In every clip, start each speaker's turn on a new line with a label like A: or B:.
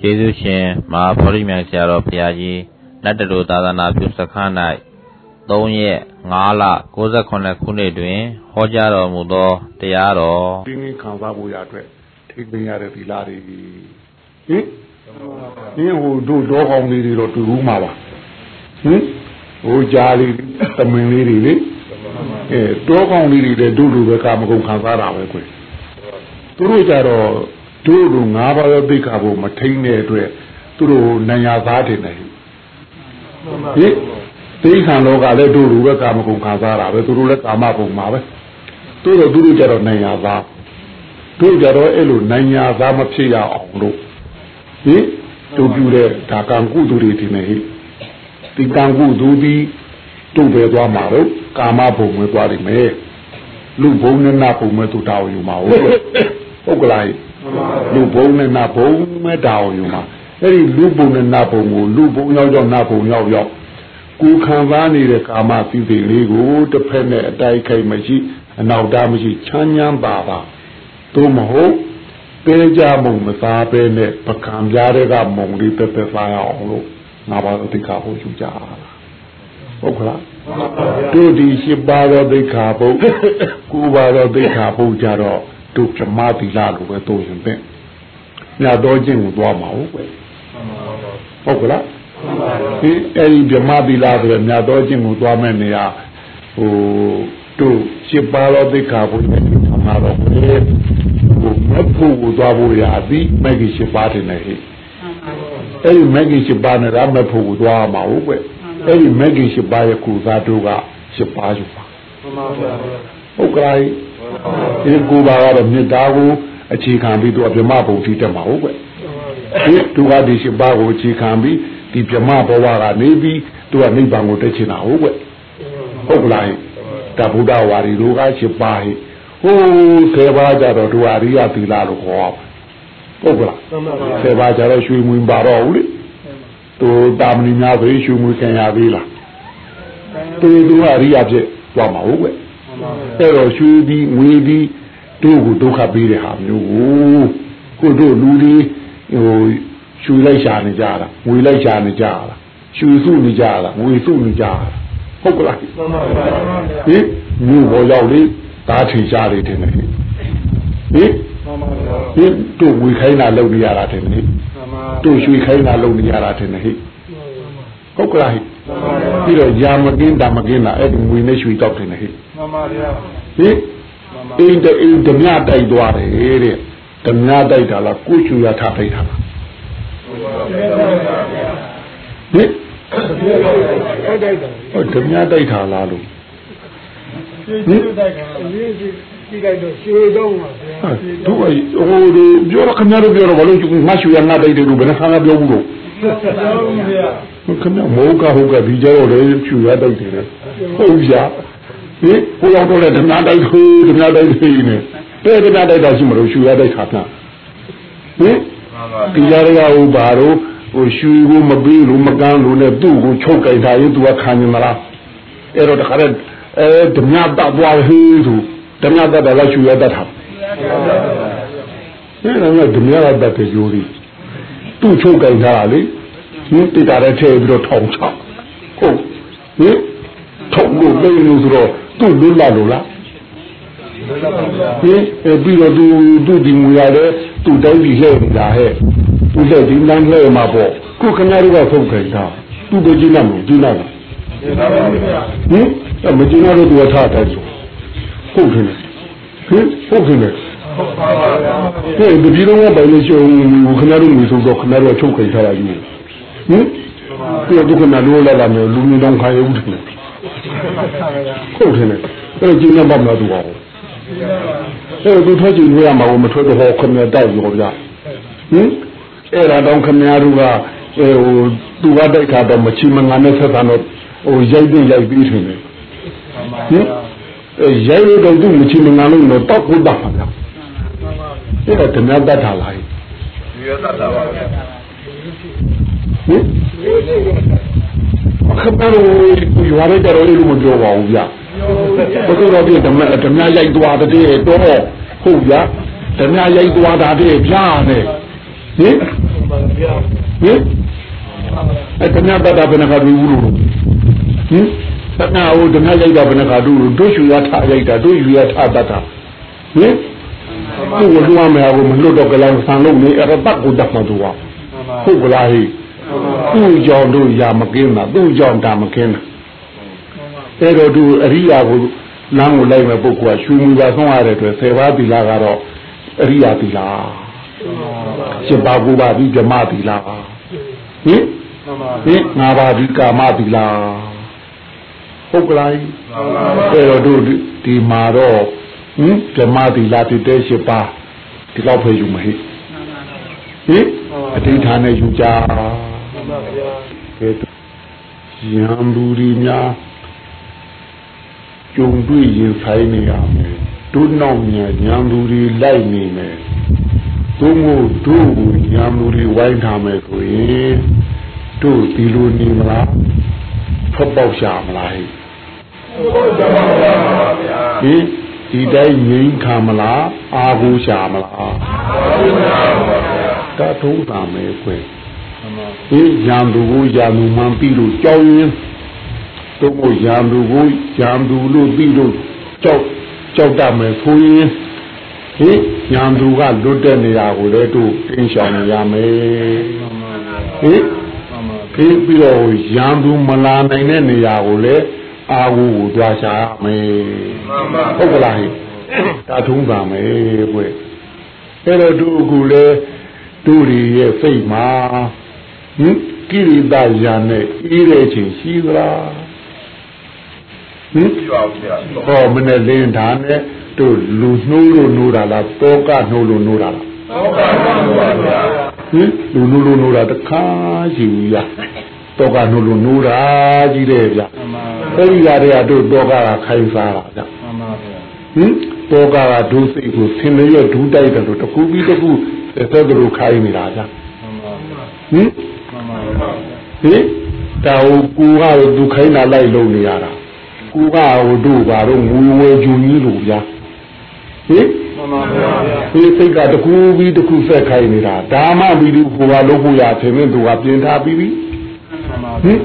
A: ကျေးဇူးရှင်မဟာဗောဓိမြိုင်ဆရာတော်ဘုရားကြီးနတ်တလူသာသနာပြုစခန်း၌3ရက်5လ68ခုနှစ်တွင်ဟောကြားတော်မူသောတရားတော်
B: ပြင်းပြင်းခံစားဖို့ရအတွက်ထိပင်ရတဲ့သီလတွေဟင်ဒီဟိုတို့တော့ကောင်းလေးတွေတော့တူဘူးမှာပါဟင်ဟိုကြားလေးသမင်လေးတွေလေအဲတော့ကောင်းလေးတွေလည်းတို့လိုပဲကာမဂုဏ်ခံစားတာပဲကွယ်သူတို့ကြတော့ တို့တို့ငါးပါးသောသိက္ခာဖို့မထိန်တဲ့အတွက်သူတို့နိုင်ရသားတယ်နေဟင်သိက္ခာလောကလည်းတို့လိုပဲကာမဂုဏ်ခံစားတာပဲသူတို့လည်းကာမဂုဏ်မှာပဲသူတို့သူတို့ကြတော့နိုင်ရသားတို့ကြတော့အဲ့လိုနိုင်ရသားမဖြစ်ရအောင်လို့ဟင်တို့ပြုတဲ့ဒါကံကုသိုလ်တွေဒီနေဟိဒီကံကုသိုလ်ဒီတို့ပဲသွားမှာတော့ကာမဘုံပဲသွားလိမ့်မယ်လူဘုံနဲ့နတ်ဘုံပဲသူတောင်းယူမှာဟုတ်ဟုတ်ကလား လူဘုံနဲ့နတ်ဘုံပဲတောင်းယူမှာအဲ့ဒီလူဘုံနဲ့နတ်ဘုံကိုလူဘုံရောက်ရောက်နတ်ဘုံရောက်ရောက်ကိုခံစားနေတဲ့ကာမသီးစိတ်လေးကိုတစ်ဖက်နဲ့အတိုက်ခိုက်မရှိအနောက်တားမရှိချမ်းချမ်းပါပါသို့မဟုတ်ပဲကြမုံမစားပဲနဲ့ပကံပြားတွေကမုံလေးတက်တက်စားရအောင်လို့ငါပါတော့တိခါဖို့ယူကြဟုတ်ခလားတို့ဒီရှိပါတော့ဒိဋ္ဌာဘုတ်ကိုပါတော့ဒိဋ္ဌာဘုတ်ကြတော့ တို့ဓမ္မသီလလိုပဲတို့ရင်တဲ့ညတော်ချင်းကိုသွားမှာဟုတ်ကွယ်ဟုတ်ကလားဒီအဲ့ဒီဓမ္မသီလဆိုရညတော်ချင်းကိုသွားမဲ့နေရာဟိုတို့ရှိပါတော့ဒိဋ္ဌာဘုတ်နဲ့ဓမ္မတော့ဘယ်ဟိုမဖို့ကိုသွားဖို့ရသည်မဂ္ဂင်ရှိပါတဲ့နေဟိအဲ့ဒီမဂ္ဂင်ရှိပါနဲ့ရမဖို့ကိုသွားမှာဟုတ်ကွယ်အဲ့ဒီမဂ္ဂင်၈ပါးရဲ့ကုသတို့က၈ပါးယူပါဟုတ်ကဲ့ ဒီကူပါကတော့မေတ္တာကိုအခြေခံပြီးတော့ဗြဟ္မဘုံထိတက်မှာဟုတ်ကဲ့ဒီသူကဒီ၈ပါးကိုအခြေခံပြီးဒီဗြဟ္မဘဝကနေပြီးသူကနိဗ္ဗာန်ကိုတက်ချင်တာဟုတ်ကဲ့ဟုတ်ကလားဒါဗုဒ္ဓဝါဒီတို့က၈ပါးဟိဟိုးဆယ်ပါးကြတော့သူအရိယသီလလို့ခေါ်ဟုတ်ကလားဆယ်ပါးကြတော့ရွှေမွင်ပါတော့ဘူးလေသူတာမဏိများဆိုရှုမှုခံရသေးလားသူသူအရိယာဖြစ်သွားမှာဟုတ်ကွ အဲ့တော့ရွှေပြီးငွေပြီးတို့ကိုဒုက္ခပေးတဲ့ဟာမျိုးကိုကိုတို့လူတွေဟိုရွှေလိုက်ရှာနေကြတာငွေလိုက်ရှာနေကြတာရွှေစုနေကြတာငွေစုနေကြတာဟုတ်ကလားဟင်မြို့ပေါ်ရောက်လေဒါထင်ရှားလေတင်တယ်ဟင်ဟင်တို့ဝေခိုင်းတာလုပ်နေရတာတင်တယ်တို့ရွှေခိုင်းတာလုပ်နေရတာတင်တယ်ဟိဟုတ်ကလားဟိ ပြီးတော့ယာမကင်းတာမကင်းတာအဲ့ဒီငွေနဲ့ရွှေတောက်တင်တယ်ဟိမှန်ပါဗျာဟိအိမ်တအိမ်ဓမြတိုက်သွားတယ်တဲ့ဓမြတိုက်တာလားကိုချူရထားတိုက်တာလားဟိဟုတ်ဓမြတိုက်တာလားလို့
C: ဟင်တိုက်တာကြည့်လိုက်တော့ရွှေတော့ပါဗျာ
B: တို့ဟိုပြောတော့ခင်ဗျားတို့ပြောတော့ဘာလို့မရွှေရငါတိုက်တယ်လို့ဘယ်နှခါကပြောဘူးလို့ခင်ဗျား မောကဟုတ်ကဒီကြတော့လေရွှေရတိုက်တယ်ဟုတ်ဗျာဟင်ဟိုရောက်တော့လေဓမ္မတိုက်ခိုးဓမ္မတိုက်ခိုးနေတဲ့ဓမ္မတိုက်တာရှိမလို့ရွှေရတိုက်ခါပြန်ဟင်ဒီကြရကဟိုဘာလို့ဟိုရွှေကိုမပေးလို့မကန်းလို့နဲ့သူ့ကိုချုပ်ကြိုက်တာရင်သူကခံနေမလားအဲ့တော့တခါတည်းအဲဓမ္မတသွားဟေးသူဓမ္မတတ်တယ်လားရှူရတတ်တာအဲ့ဒါကဓမ္မရတတ်တဲ့ယူရီသူ့ချုပ်ကြိုင်ထားလေ ဟင်းတိတာတဲ့ထည့်ပြီးတော့ထောင်ချဟုတ်ဟင်ထုံလို့လိမ့်လို့ဆိုတော့သူ့လွတ်လာလို့လားဟင်ပြီးတော့သူသူဒီငွေရတယ်သူတိုင်းပြီးလှည့်နေတာဟဲ့သူလှည့်ဒီလမ်းလှည့်မှာပေါ့ခုခင်ဗျားတို့ကဖုတ်ခိုင်တာသူ့ပဲကြည့်လိုက်မလို့ကြည့်လိုက်လားဟင်မကြည့်ရတော့သူကထားတယ်ဆိုဟုတ်တယ်ဟင်ဟုတ်တယ်ဟုတ်ပါပါဟဲ့ဒီလိုကပိုင်လို့ရှိရင်ခင်ဗျားတို့မျိုးဆိုတော့ခင်ဗျားတို့ချုပ်ခိုင်ထားရယူ ဟင်ဒီဒုက္ခနာလို့လာလာမျိုးလူမျိုးတောင်ခါရဦးတယ်ဟုတ်တယ်အဲ့ဒါကျင်းနေပါမလားသူကအဲ့ဒီထွက်ကြည့်လို့ရမှာမထွက်တော့ခင်ဗျားတိုက်ရောဗျဟင်အဲ့ဒါတော့ခင်ဗျားတို့ကဟိုသူကတိုက်ခါတော့မချီမငါနဲ့ဆက်တာတော့ဟိုရိုက်ပြီးရိုက်ပြီးထင်တယ်ဟင်ရိုက်လို့တော့သူ့မချီမငါလို့တော့တောက်ဖို့တောက်ပါဗျာအဲ့ဒါဓမြတတ်တာလားဒီရတတ်တာပါဗျာ ဟင်ခပ်ပေါ်ကိုရွာလိုက်တော့လို့မပြောပါဘူးဗျာဘုရားတော်ပြဓမ္မဓမ္မရိုက်သွားတဲ့တော့ဟုတ်ဗျာဓမ္မရိုက်သွားတာတဲ့ဗျာနဲ့ဟင်ဟင်အဲ့ဓမ္မတတ်တာဘယ်နှခါတွေ့ဘူးလို့ဟင်သနာဟိုဓမ္မရိုက်တာဘယ်နှခါတွေ့လို့တို့ရှူရထရိုက်တာတို့ယူရထတတ်တာဟင်ကိုယ်ကလွှမ်းမယ်ဟိုမလွတ်တော့ကလောင်ဆန်လို့နေအဲ့တော့တတ်ကိုတတ်မှသူကဟုတ်ကလားဟိ သူ့ကြောင့်တို့ရာမကင်းတာသူ့ကြောင့်ဒါမကင်းတာအဲ့တော့သူအရိယာကိုလမ်းကိုလိုက်မဲ့ပုဂ္ဂိုလ်ကရှူမူပါဆုံးရတဲ့အတွက်ဆေဘာသီလာကတော့အရိယာသီလာရှင်ပါကူပါပြီးဓမ္မသီလာဟင်ဟင်ငါပါဒီကာမသီလာဟုတ်ကလားအဲ့တော့တို့ဒီမှာတော့ဟင်ဓမ္မသီလာတည်တဲ့ရှိပါဒီလောက်ပဲယူမဟိဟင်အဋ္ဌာနဲ့ယူကြ
C: မှန် ပါဗျာ
B: ကဲရံသူဒီများကြုံတွေ့ရင်ဆိုင်နေရမယ်တို့နောက်မြန်ရံသူဒီလိုက်နေမယ်သို့မဟုတ်တို့ကိုရံသူဒီဝိုင်းထားမယ်ဆိုရင်တို့ဒီလိုနေမလားဖတ်ပေါက်ရှာမလားဟဲ့ဟင်ဒီတိုင်းငြိမ်းခံမလားအာဟုရှာမလားတထုံးတာမယ်ခွဲ ဒီရံသူကိုရံသူမှန်ပြီးလို့ကြောက်ရင်တို့မို့ရံသူကိုရံသူလို့ပြီးလို့ကြောက်ကြောက်တတ်မယ်ဆိုရင်ဟိရံသူကလွတ်တဲ့နေရာကိုလည်းတို့တင်းရှောင်ရမယ်ဟိပြီးပြီးတော့ရံသူမလာနိုင်တဲ့နေရာကိုလည်းအာဟုကိုတွားရှာရမယ်ဟုတ်ကလားဟိဒါထုံးပါမယ်ကွအဲ့တော့တို့ကူလည်းတို့တွေရဲ့စိတ်မှာ ဟင်ကိရိတာယာနဲ့အေးတဲ့ချိန်ရှိသလားဟင်
D: ပြပါဦးဗျာ
B: ဟောမနဲ့လင်းဒါနဲ့တို့လူနှိုးလို့နိုးတာလားတောကနှိုးလို့နိုးတာလား
D: ဟုတ်ပါပါဗျာ
B: ဟင်လူနှိုးလို့နိုးတာတခါရှိဘူးရတောကနှိုးလို့နိုးတာကြီးတယ်ဗျအဲ့ဒီຢာတွေကတို့တောကကခိုင်းစားတာဗျဟင်တောကကဒုစိတ်ကိုဆင်းရဲဒူးတိုက်တယ်လို့တကူပြီးတကူသက်သက်တို့ခိုင်းနေတာဗျဟင် ဟင်တာဟိုကူကသူခိုင်းတာလိုက်လုံနေရတာကူကဟိုတို့ဘာတော့ငူဝဲဂျူကြီးလို့ဗျာဟင်
C: မှန်ပါဗျာ
B: ဒီစိတ်ကတကူပြီးတကူဆက်ခိုင်းနေတာဒါမှပြီးဒီဟိုကလုံးဖို့ရထင်မင်းသူကပြင်ထားပြီးပြီဟင်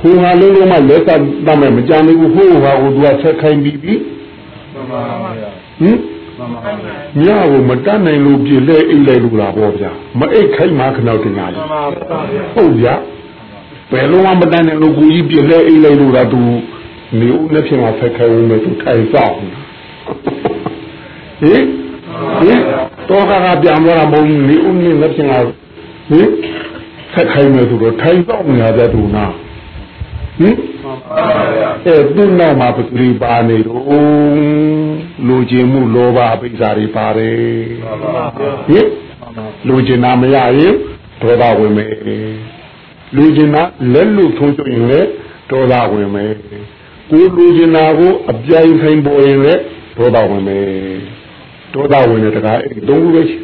B: ဟိုဟာလုံးလုံးမှလက်သက်တတ်မယ်မကြမ်းဘူးဟိုဟာကိုသူကဆက်ခိုင်းပြီးပြီ
C: မှန်ပါဗျာ
B: ဟင်
C: မှန်ပါဗျာ
B: ညကိုမတတ်နိုင်လို့ပြည့်လဲအိတ်လိုက်လို့လားပေါ့ဗျာမအိတ်ခိုင်းမှခဏတင်ညာကြီး
C: မှန်ပါဗျာ
B: ဟုတ်ဗျာဘယ်လုံးဝမတန်းတဲ့လူကူကြီးပြည့်လဲအိတ်လိုက်လို့လားသူနေဦးနဲ့ဖြစ်မှာဆက်ခဲဝင်မယ်သူထိုင်ဆောင်ဟင်ဟင်တော့ကကပြန်သွားတာမဟုတ်ဘူးနေဦးနဲ့နဲ့ဖြစ်မှာဟင်ဆက်ခိုင်းမယ်သူတော့ထိုင်ဆောင်နေရတဲ့သူနာ ဟင်အဲသူ့နောက်မှာပကတိပါနေတော့လူချင်းမှုလောဘအပိစ္ဆာတွေပါတယ်ဟင်လူချင်းနာမရရင်ဒေါသဝင်မယ်လူချင်းနာလက်လူထုံးချွရင်လည်းဒေါသဝင်မယ်ကိုလူချင်းနာကိုအပြိုင်ဆိုင်ပေါ်ရင်လည်းဒေါသဝင်မယ်ဒေါသဝင်တဲ့တကားအဲ့သုံးခုပဲရှိ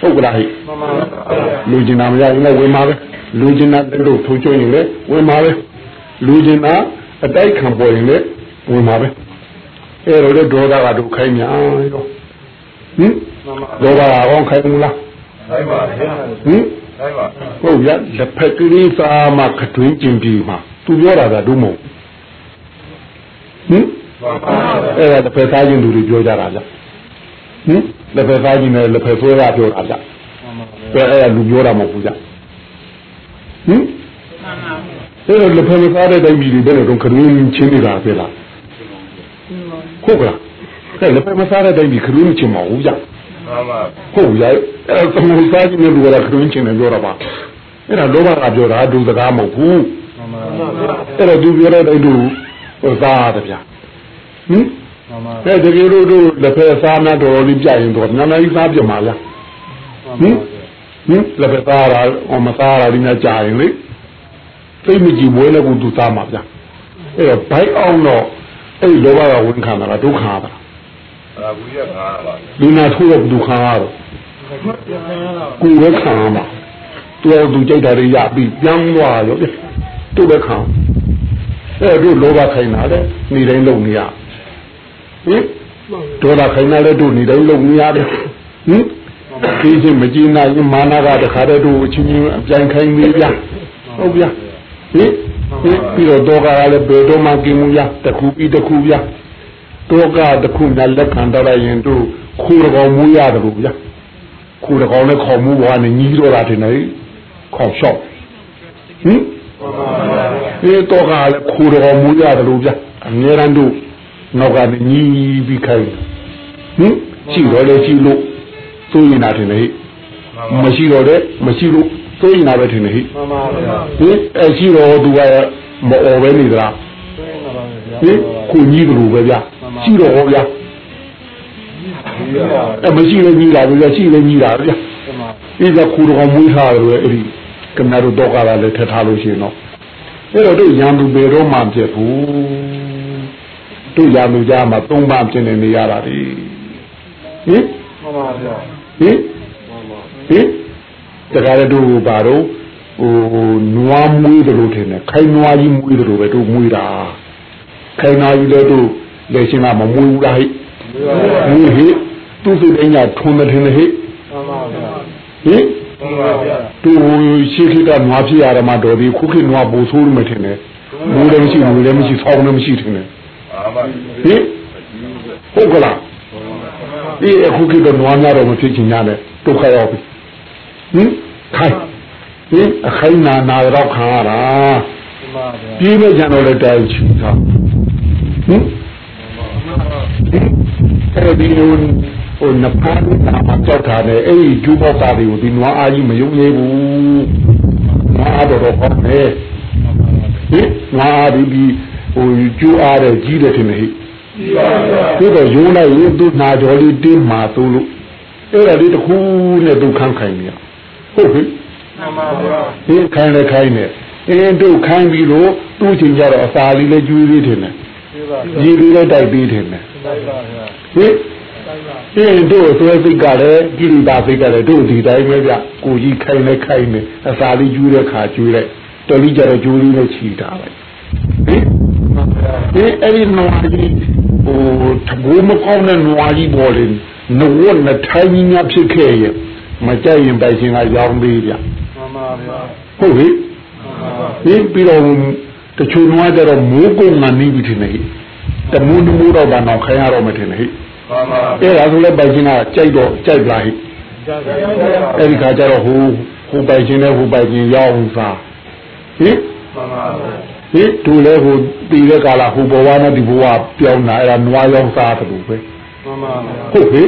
B: ဟုတ်ကလားဟိ
C: မှန်ပါဗျာ
B: လူကျင်နာမရရင်လည်းဝင်ပါပဲလူကျင်နာတို့ထိုးကျွရင်လည်းဝင်ပါပဲ လူကျင်နာအတိုက်ခံပေါ်ရင်လည်းဝင်ပါပဲအဲ့တော့လေဒေါသကတို့ခိုင်းညာရောဟင်ဒေါသကောခိုင်းမလား
D: ဆိုင်ပါဗျာ
B: ဟင်
D: ဆိုင်ပါ
B: ဟုတ်ရလက်ဖက်ကလေးစားမှခတွင်းကျင်ပြီးမှသူပြောတာကတို့မဟုတ်ဟင်
D: မှန်ပါဗျာ
B: အဲ့ဒါတစ်ဖက်သားချင်းသူတွေပြောကြတာကြဟင်လက်ဖက်သားချင်းနဲ့လက်ဖက်ဆွဲတာပြောတာကြဘယ်အဲ့ဒါလူပြောတာမဟုတ်ဘူးကြဟင် အဲ့တော့လက်ဖက်မစားတဲ့တိုင်းပြည်တွေဘယ်လိုတော့ခရင်းချင်းနေတာပဲလားဟုတ်ကလားအဲ့လက်ဖက်မစားတဲ့တိုင်းပြည်ခရင်းချင်းမဟုတ်ကြ
D: မှန်ပါ
B: ဟုတ်ရဲ့အဲ့ဒါသမုစားချင်းနဲ့လူကခရင်းချင်းနဲ့ပြောတာပါအဲ့ဒါလောဘကပြောတာဒုစကားမဟုတ်ဘူး
C: မှန်ပါဗျာ
B: အဲ့တော့သူပြောတဲ့တိုင်းသူဟိုစားရတယ်ဗျာဟင်
C: မှန်ပါ
B: အဲတကယ်လို့တို့လက်ဖက်စားများတော်တော်လေးပြရင်တော့နာမည်စားပြမှာလားဟင်ဟင်လက်ဖက်စားတာဟောမစားတာဒီများကြာရင်လေ သိမကြည့်ဘွဲလည်းကိုသူစားမှာဗျာအဲ့တော့ဘိုက်အောင်တော့အဲ့ဒီလောဘကဝင်ခံတာလားဒုက္ခပါလား
D: အာဘူးရခါပါ
B: လူနာထိုးတော့ဒုက္ခရတော့
C: ပြန်ပြန်ရတာ
B: ကိုယ်ပဲခံရမှာသူကသူကြိတ်တာတွေရပြီးပြန်သွားရောသူ့ပဲခံအဲ့တို့လောဘခိုင်းတာလေနေတိုင်းလုံနေရဟင်ဒေါသခိုင်းတာလေတို့နေတိုင်းလုံနေရတယ်ဟင်ဒီချင်းမကြည့်နိုင်ရင်မာနကတခါတည်းတို့အချင်းချင်းအပြိုင်ခိုင်းသေးဗျာဟုတ်ဗျာ ဟင်ဟင်ပြီးတော့တော့ကလည်းဘယ်တော့မှกินမှုရတခုပြီးတခုဗျာတော့ကတခုနဲ့လက်ခံတော့ရင်တို့ခိုးတကောင်မူးရတယ်လို့ဗျာခိုးတကောင်နဲ့ခေါ်မှုဘွားနဲ့ညီးတော့တာတင်နေခေါ်လျှောက်ဟင်ဒီတော့ကလည်းခိုးတကောင်မူးရတယ်လို့ဗျာအများရန်တို့နောက်ကနေညီးပြီးခိုင်းဟင်ကြည့်တော့လေကြည့်လို့သိုးရင်တာတင်နေမရှိတော့တဲ့မရှိလို့ သိုးရင်တာပဲတင်နေဟိ
C: မှန်ပါဗျာ
B: ဟင်အဲရှိတော့သူကမအော်ပဲနေသလား
C: ဆွေးနေပါဗျာ
B: ဟင်ကိုကြီးကလူပဲဗျာရှိတော့ဟောဗျာအဲမရှိလည်းကြီးတာပဲဗျာရှိလည်းကြီးတာဗျာ
C: မှန်ပါ
B: ဒီကခူတော်မွေးထားတယ်အဲ့ဒီကမတို့တော့ကလာလည်းထက်ထားလို့ရှိရင်တော့အဲ့တော့တို့ရံသူပေတော့မှဖြစ်ဘူးတို့ရံသူကြမှာသုံးပါဖြစ်နေနေရတာဒီဟင်
C: မှန်ပါဗျာ
B: ဟင်ဟင် တခါတည်းတို့ဘာတော့ဟိုနွားမွေးတယ်လို့ထင်တယ်ခိုင်နွားကြီးမွေးတယ်လို့ပဲတို့မွေးတာခိုင်နွားကြီးလည်းတို့လက်ရှင်ကမမွေးဘူးလားဟိမွေးဟိသူစိတ်တိုင်းကထုံးတယ်ထင်တယ်ဟိ
C: မှန်ပါဗျာ
B: ဟင်
D: မှန်ပါဗျာ
B: သူရှိခိကနွားဖြစ်ရတာမှတော့ဒီခုခေတ်နွားပူဆိုးလို့မထင်နဲ့မူလည်းမရှိဘူးလည်းမရှိဆောင်းလည်းမရှိထင်တယ်
D: အာမ
B: ဟင်ဟုတ်ကလားဒီအခုခေတ်ကနွားများတော့မဖြစ်ချင်ကြနဲ့ဒုက္ခရောက်ပြီ ဟင်ခိုင်ဟင်အခိုင်နာနာတော့ခံရတာ
C: မှန်ပါဗျာ
B: ပြေးမဲ့ကြတော့လည်းတိုင်းချီတာဟင်အဲ့ဒီလိုဟိုနဖားနာမကြောက်တာနဲ့အဲ့ဒီကျူပေါက်တာတွေကိုဒီနွားအားကြီးမယုံသေးဘူးနွားတော့တော့ဟောတယ်ဟင်နွားအားဒီဒီဟိုကျူအားတဲ့ကြီးတယ်ထင်တယ်ဟိ
D: ဒီပါဗျာ
B: သူတော့ယုံလိုက်ရင်သူနာကြော်လေးတင်းမာသူလို့အဲ့ဒါလေးတစ်ခုနဲ့သူခန်းခိုင်နေရ ဟုတ်ပြီ
C: မှန်ပါဗျာ
B: ဒီခိုင်းလည်းခိုင်းတယ်အင်းတို့ခိုင်းပြီးလို့သူ့ချင်းကြတော့အစာလေးလည်းကျွေးလေးထင်တယ်
C: ဒီပါ
B: ကြီးလေးလည်းတိုက်ပြီးထင်တယ်
C: တိုက်ပါဗျာ
B: ဟင်အင်းတို့သွဲစိတ်ကလည်းကြည်တာစိတ်ကလည်းတို့ဒီတိုင်းပဲဗျကိုကြီးခိုင်းလည်းခိုင်းတယ်အစာလေးကျွေးတဲ့ခါကျွေးလိုက်တော်လေးကြတော့ကျွေးလေးလည်းချီတာပဲဟင်
C: မှန်ပါဗျာ
B: ဒီအဲ့ဒီနွားကြီးဟိုတဘူမကောင်းတဲ့နွားကြီးပေါ်လေနဝတ်နဲ့ထိုင်းကြီးများဖြစ်ခဲ့ရဲ့ မကြိုက်ရင်ပိုက်ရှင်ကရောင်းသေးဗျ
C: မှန်ပါဗျာ
B: ဟုတ်ပြီ
C: မှန်ပါ
B: ဒီပြီးတော့တချို့နွားကြတော့မိုးကုံကနေပြီထင်တယ်ဟိတမူးနမူးတော့ဘာတော့ခိုင်းရတော့မထင်တယ်ဟိ
D: မှန်ပါ
B: အဲ့ဒါဆိုလည်းပိုက်ရှင်ကကြိုက်တော့ကြိုက်လာဟိ
C: ကြာကြာဗျာ
B: အဲ့ဒီခါကျတော့ဟိုဟိုပိုက်ရှင်နဲ့ဟိုပိုက်ရှင်ရောင်းစားဟိ
D: မှန်ပါဗျာ
B: ဟိသူလည်းဟိုတည်တဲ့ကာလဟိုဘဝနဲ့ဒီဘဝပြောင်းတာအဲ့ဒါနွားရောင်းစားတယ်လို့ပဲ
C: မှန်ပါဗျာ
B: ဟုတ်ပြီ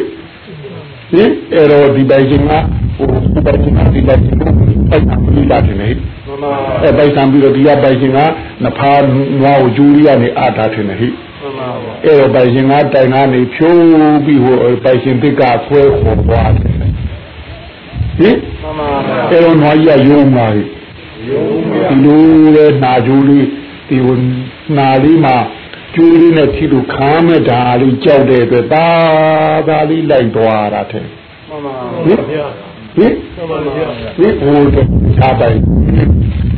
B: ဟင်အဲ့တော့ဒီပိုင်ရှင်ကဟိုဒီပိုင်ရှင်ကဒီပိုင်ရှင်ကိုပိုက်တာပြီးလာတယ်လေ
C: မှန်ပါ
B: အဲ့ပိုက်တာပြီးတော့ဒီကပိုင်ရှင်ကနဖားနွားကိုဂျူရီကနေအာတာတယ်ဟိ
C: မှန်ပါဗျာ
B: အဲ့တော့ပိုင်ရှင်ကတိုင်ကနေဖြိုးပြီးဟိုပိုင်ရှင်တစ်ကဆွဲခေါ်သွားတယ်ဟင်
C: မှန်ပါဗျာ
B: အဲ့တော့နွားကြီးကယုံလာပြီ
D: ယုံဗျာ
B: ဒီလိုလေနာဂျူလေးဒီဟိုနာလေးမှာ ကျူးလေးနဲ့ထိလို့ခါမဲ့ဓာလေးကြောက်တဲ့အတွက်ဒါဒါလေးလိုက်သွားတာတဲ့
C: မှန်ပါ
B: ဟင်
C: ဗျာ
B: ဟင်
C: မှန်ပါဗျာ
B: ဒီဟိုတခြားပိုင်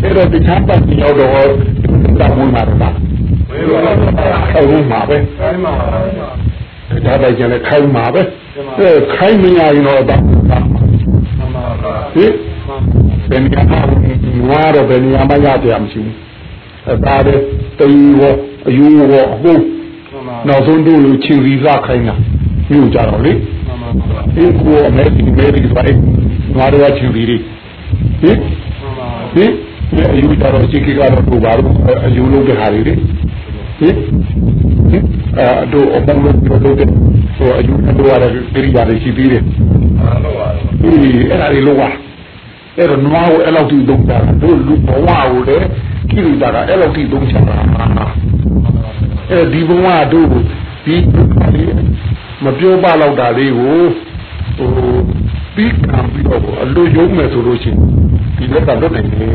B: အဲ့တော့တခြားပိုင်ရောက်တော့တာမွေးမှာတော့
D: ဝေးပါဗျာ
B: အခုမှာပဲ
C: ဆိုင်ပါဗျာ
B: တခြားပိုင်ကျန်လည်းခိုင်းမှာပဲအဲခိုင်းမရရင်တော့တော့
C: မှန်ပါ
B: ဟင်ဘယ်နေရာမှာငွားတော့ဘယ်နေရာမှာရတယ်မရှိဘူးအဲဒါပဲတီးရော အယူရောအဟုတ်
C: မှန်ပါ
B: နောက်ဆုံးတို့လူချင်းရီစားခိုင်းတာမြို့ကြတော့လေ
C: မှန်ပါမှန်ပါ
B: ဒီကိုအမေဒီမေဒီဆိုရင်ငွားတော့ချင်းရီဟင်
C: မှန်ပါ
B: ဟင်ဒီအယူကြတော့စိတ်ကတော့တို့ပါတော့အယူလုပ်တဲ့ဟာတွေလေဟင်ဟင်အဲတို့အမေလို့ပြောလို့တဲ့ဟိုအယူတို့ရတဲ့ပြိယာတွေရှိသေးတယ်
D: အားလုံးပါ
B: ဒီအဲ့ဒါတွေလုံးဝအဲ့တော့နွားကိုအဲ့လောက်ထိသုံးတာတို့လူဘဝကိုလေ ကိရိတာကအဲ့လောက်ထိသုံးချတာအဲ့ဒီဘဝတို့ဒီမပြောပါတော့တာလေးကိုဟိုပြီးခံပြီးတော့အလိုယုံမယ်ဆိုလို့ရှိရင်ဒီလက်ကလွတ်နိုင်တယ်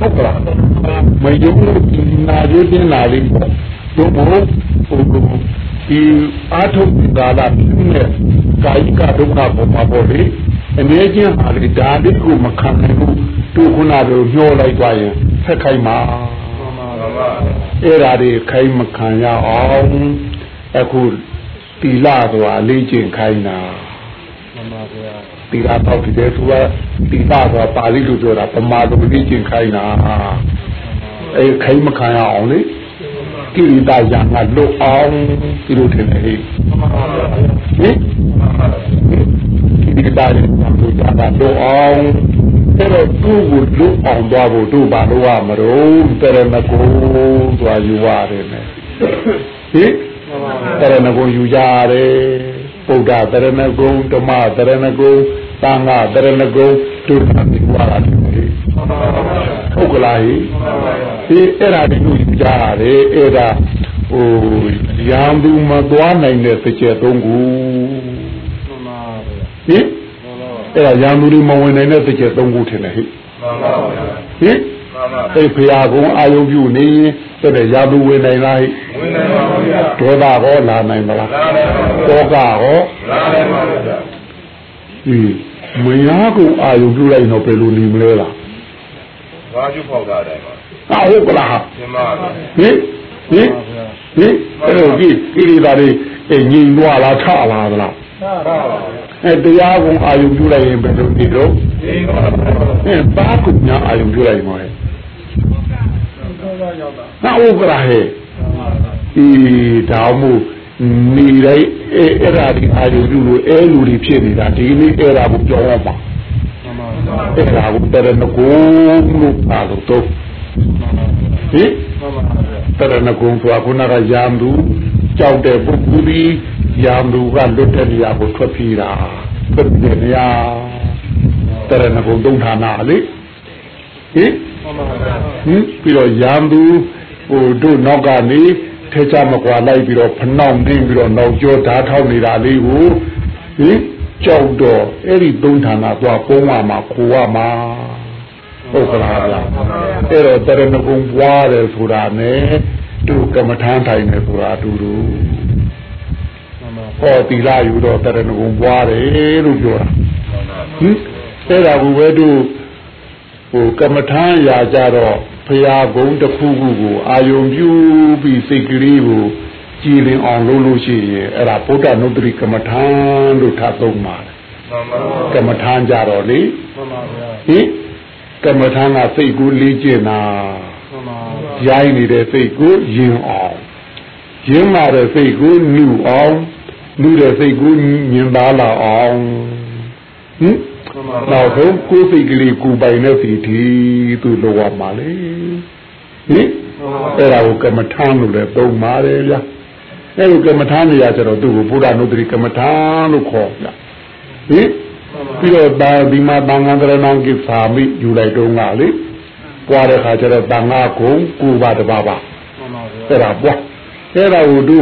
B: ဟုတ်ကလားမယုံလို့ဒီနာရင်းတင်လာလေးပေါ့ဘုဘဟိုဒီအာထုပ်ကာလပြင်းတဲ့ကာယကဒုက္ခပေါ်မှာပေါ့လေ အနေချင်းဟာလေဒါလေးကိုမခံနိုင်ဘူးသူခုနကညှောလိုက်သွားရင်ဆက်ခိုင်းမှာ
D: မှန်ပါ
B: အဲ့ဓာတွေခိုင်းမခံရအောင်အခုတီလာဆိုတာလေးကျင်ခိုင်းတာ
C: မှန်ပါဗျာ
B: သီလတောက်တယ်သူကသီလဆိုတာပါဠိလိုပြောတာပမာလိုလေးကျင်ခိုင်းတာအဲခိုင်းမခံရအောင်လေ ကိရိတာရံကလွတ်အောင်ဒီလိုထင်တယ်ဟိ
C: မှန်ပါဗျာ
B: ဟင်ကိရိတာရံကလွတ်ကြတာလွတ်အောင်အဲ့တော့သူ့ကိုလွတ်အောင်သွားဖို့တို့ဘာလို့ရမလို့တရဏဂုံသွားယူရတယ်နဲ့ဟင်တရဏဂုံယူကြရတယ်ဗုဒ္ဓတရဏဂုံဓမ္မတရဏဂုံသံဃာတရဏဂုံ တို့ကဒီဝါရတယ်ဟုတ်ကလားဟိဒီအဲ့ဒါတွေယူကြရတယ်အဲ့ဒါဟိုရံသူမသွားနိုင်တဲ့စကြယ်သုံးခု
C: မှန်ပါဗျာ
B: ဟင်အဲ့ဒါရံသူတွေမဝင်နိုင်တဲ့စကြယ်သုံးခုထင်တယ်ဟိ
D: မှန်ပါဗျာ
B: ဟင်
D: မှန်ပါ
B: အဲ့ဖရာကုံအာယုံပြုနေရင်အဲ့ဒါရာသူဝင်နိုင်လားဟိ
D: ဝင်နိုင်ပါဗျာ
B: ဒေါသဟောလာနိုင်မလား
D: လာနိုင်ပါဗျာ
B: တောကဟော
D: လာနိုင်ပါဗျာ
B: ဒီ မယားကုံအာယုံပြုလိုက်တော့ဘယ်လိုနေမလဲလား
D: ဘာကျုပ်ဖောက်တာတယ်ပါ
B: အာဟုတ်ကလား
D: ရှင်းပါဗျာ
B: ဟင်ဟင်ဟင်အဲ့တော့ဒီကိရိတာတွေအဲ့ငြိမ်သွားလားထလာသလား
C: သာပါဗျာ
B: အဲ့တရားကုံအာယုံပြုလိုက်ရင်ဘယ်လိုနေတော့
D: ဒီပါဗျာ
B: ဟင်ဘာကုညာအာယုံပြုလိုက်မှာလဲ
C: သောကရောက်တာ
B: နာဟုတ်ကလားဟဲ့ဒီဒါမို့ နေတိုင်းအဲ့အဲ့ဒါဒီအာယုံပြုလို့အဲလူတွေဖြစ်နေတာဒီနေ့အဲ့ဒါကိုပြောရမှာ
C: မှန်ပါဗျာ
B: အဲ့ဒါကိုတရဏဂုံလို့ပါလို့တော့ဟင်
C: မှန်ပါဗျာ
B: တရဏဂုံဆိုတာခုနကရံသူကြောက်တဲ့ပုဂ္ဂိုလ်ဒီရံသူကလွတ်တဲ့နေရာကိုထွက်ပြေးတာထွက်ပြေးနေရတရဏဂုံသုံးဌာနလေဟင်
C: မှန်ပါဗျာ
B: ဟင်ပြီးတော့ရံသူဟိုတို့နောက်ကနေ ထဲချမကွာလိုက်ပြီးတော့ဖနှောင့်နှင်းပြီးတော့နောက်ကျောဓာတ်ထောက်နေတာလေးကိုဟင်ကြောက်တော့အဲ့ဒီသုံးဌာနသွားပုံးရမှာခိုးရမှာဟုတ်ကလားဗျာအဲ့တော့တရဏဂုံပွားတယ်ဆိုတာ ਨੇ သူကမ္မထမ်းထိုင်နေဆိုတာအတူတူ
C: မှန်ပါ
B: ဟောတီလာယူတော့တရဏဂုံပွားတယ်လို့ပြောတာဟင်အဲ့ဒါကိုပဲသူဟိုကမ္မထမ်းရာကြတော့ ဖရာဂုံတစ်ခုခုကိုအာယုံပြုပြီးစိတ်ကလေးကိုကြည်လင်အောင်လုပ်လို့ရှိရင်အဲ့ဒါဗုဒ္ဓနုတ္တိကမ္မထမ်းလို့ထပ်သုံးပါတယ်
D: မှန်ပါ
B: ကမ္မထမ်းကြတော့လေ
C: မှန်ပါဗျာ
B: ဟင်ကမ္မထမ်းကစိတ်ကိုလေ့ကျင့်တာ
C: မှန်ပါ
B: ရိုင်းနေတဲ့စိတ်ကိုယင်အောင်ယင်လာတဲ့စိတ်ကိုနှူအောင်နှူတဲ့စိတ်ကိုညင်သားလာအောင်ဟင်
C: မှ န်ပါ
B: နောက်ဆုံးကိုယ်စိတ်ကလေးကိုယ်ပိုင်တဲ့စီတီသူလိုရမှာလေဟင်အဲ့ဒါကိုကမ္မထမ်းလို့လည်းသုံးပါတယ်ဗျာအဲ့လိုကမ္မထမ်းနေရကြတော့သူ့ကိုဘုရားနုဒတိကမ္မထမ်းလို့ခေါ်ဗျာဟင်ပြီးတော့ဒါဒီမှာတန်ခါတရဏံကိသာမိယူလိုက်တော့ငါလေပွားတဲ့ခါကျတော့တန်ခါကုံကိုပါတပါပါ
C: မှန်ပါဗျာ
B: အဲ့ဒါပွားအဲ့ဒါကိုသူ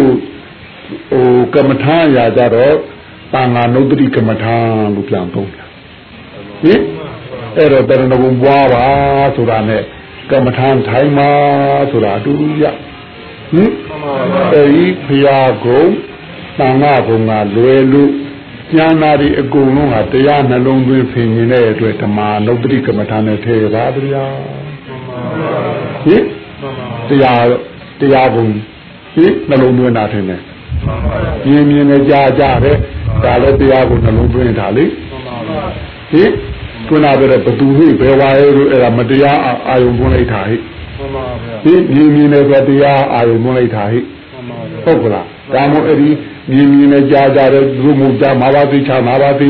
B: ဟိုကမ္မထမ်းရာကြတော့တန်ခါနုဒတိကမ္မထမ်းလို့ပြန်သုံးတယ် ဟင်အဲ့တော့တရဏဂုံပွားပါဆိုတာနဲ့ကမ္မထမ်းထိုင်ပါဆိုတာအတူတူရဟင်
C: မှန်ပါဗျာ
B: အဲဒီဖရာကုံတန်ခါကုံကလွယ်လို့ဉာဏ်နာဒီအကုန်လုံးဟာတရားနှလုံးသွင်းဖင်နေတဲ့အတွက်ဓမ္မနုဒတိကမ္မထမ်းနဲ့ထည့်ပါဗျာဟင်
C: မှန်ပါ
B: တရားတရားဘုံဟင်နှလုံးသွင်းတာထင်တယ်
D: မှန်ပါ
B: မြင်မြင်နဲ့ကြားကြတယ်ဒါလည်းတရားကိုနှလုံးသွင်းတာလေ
C: မှန်ပါဗျာ
B: ဟင်ခုနကတည်းကဘသူဟိဘယ်ဝါရဲလို့အဲ့ဒါမတရားအာအာယုံသွင်းလိုက်တာဟိ
C: မှန်ပါဗျာ
B: ဟင်မြင်မြင်နဲ့ဆိုတရားအာယုံသွင်းလိုက်တာဟိ
C: မှန်ပါဗျာ
B: ဟုတ်ကလားဒါမို့အဲ့ဒီမြင်မြင်နဲ့ကြားကြတယ်သူမှုကြားမှာပါသိချာမှာပါသိ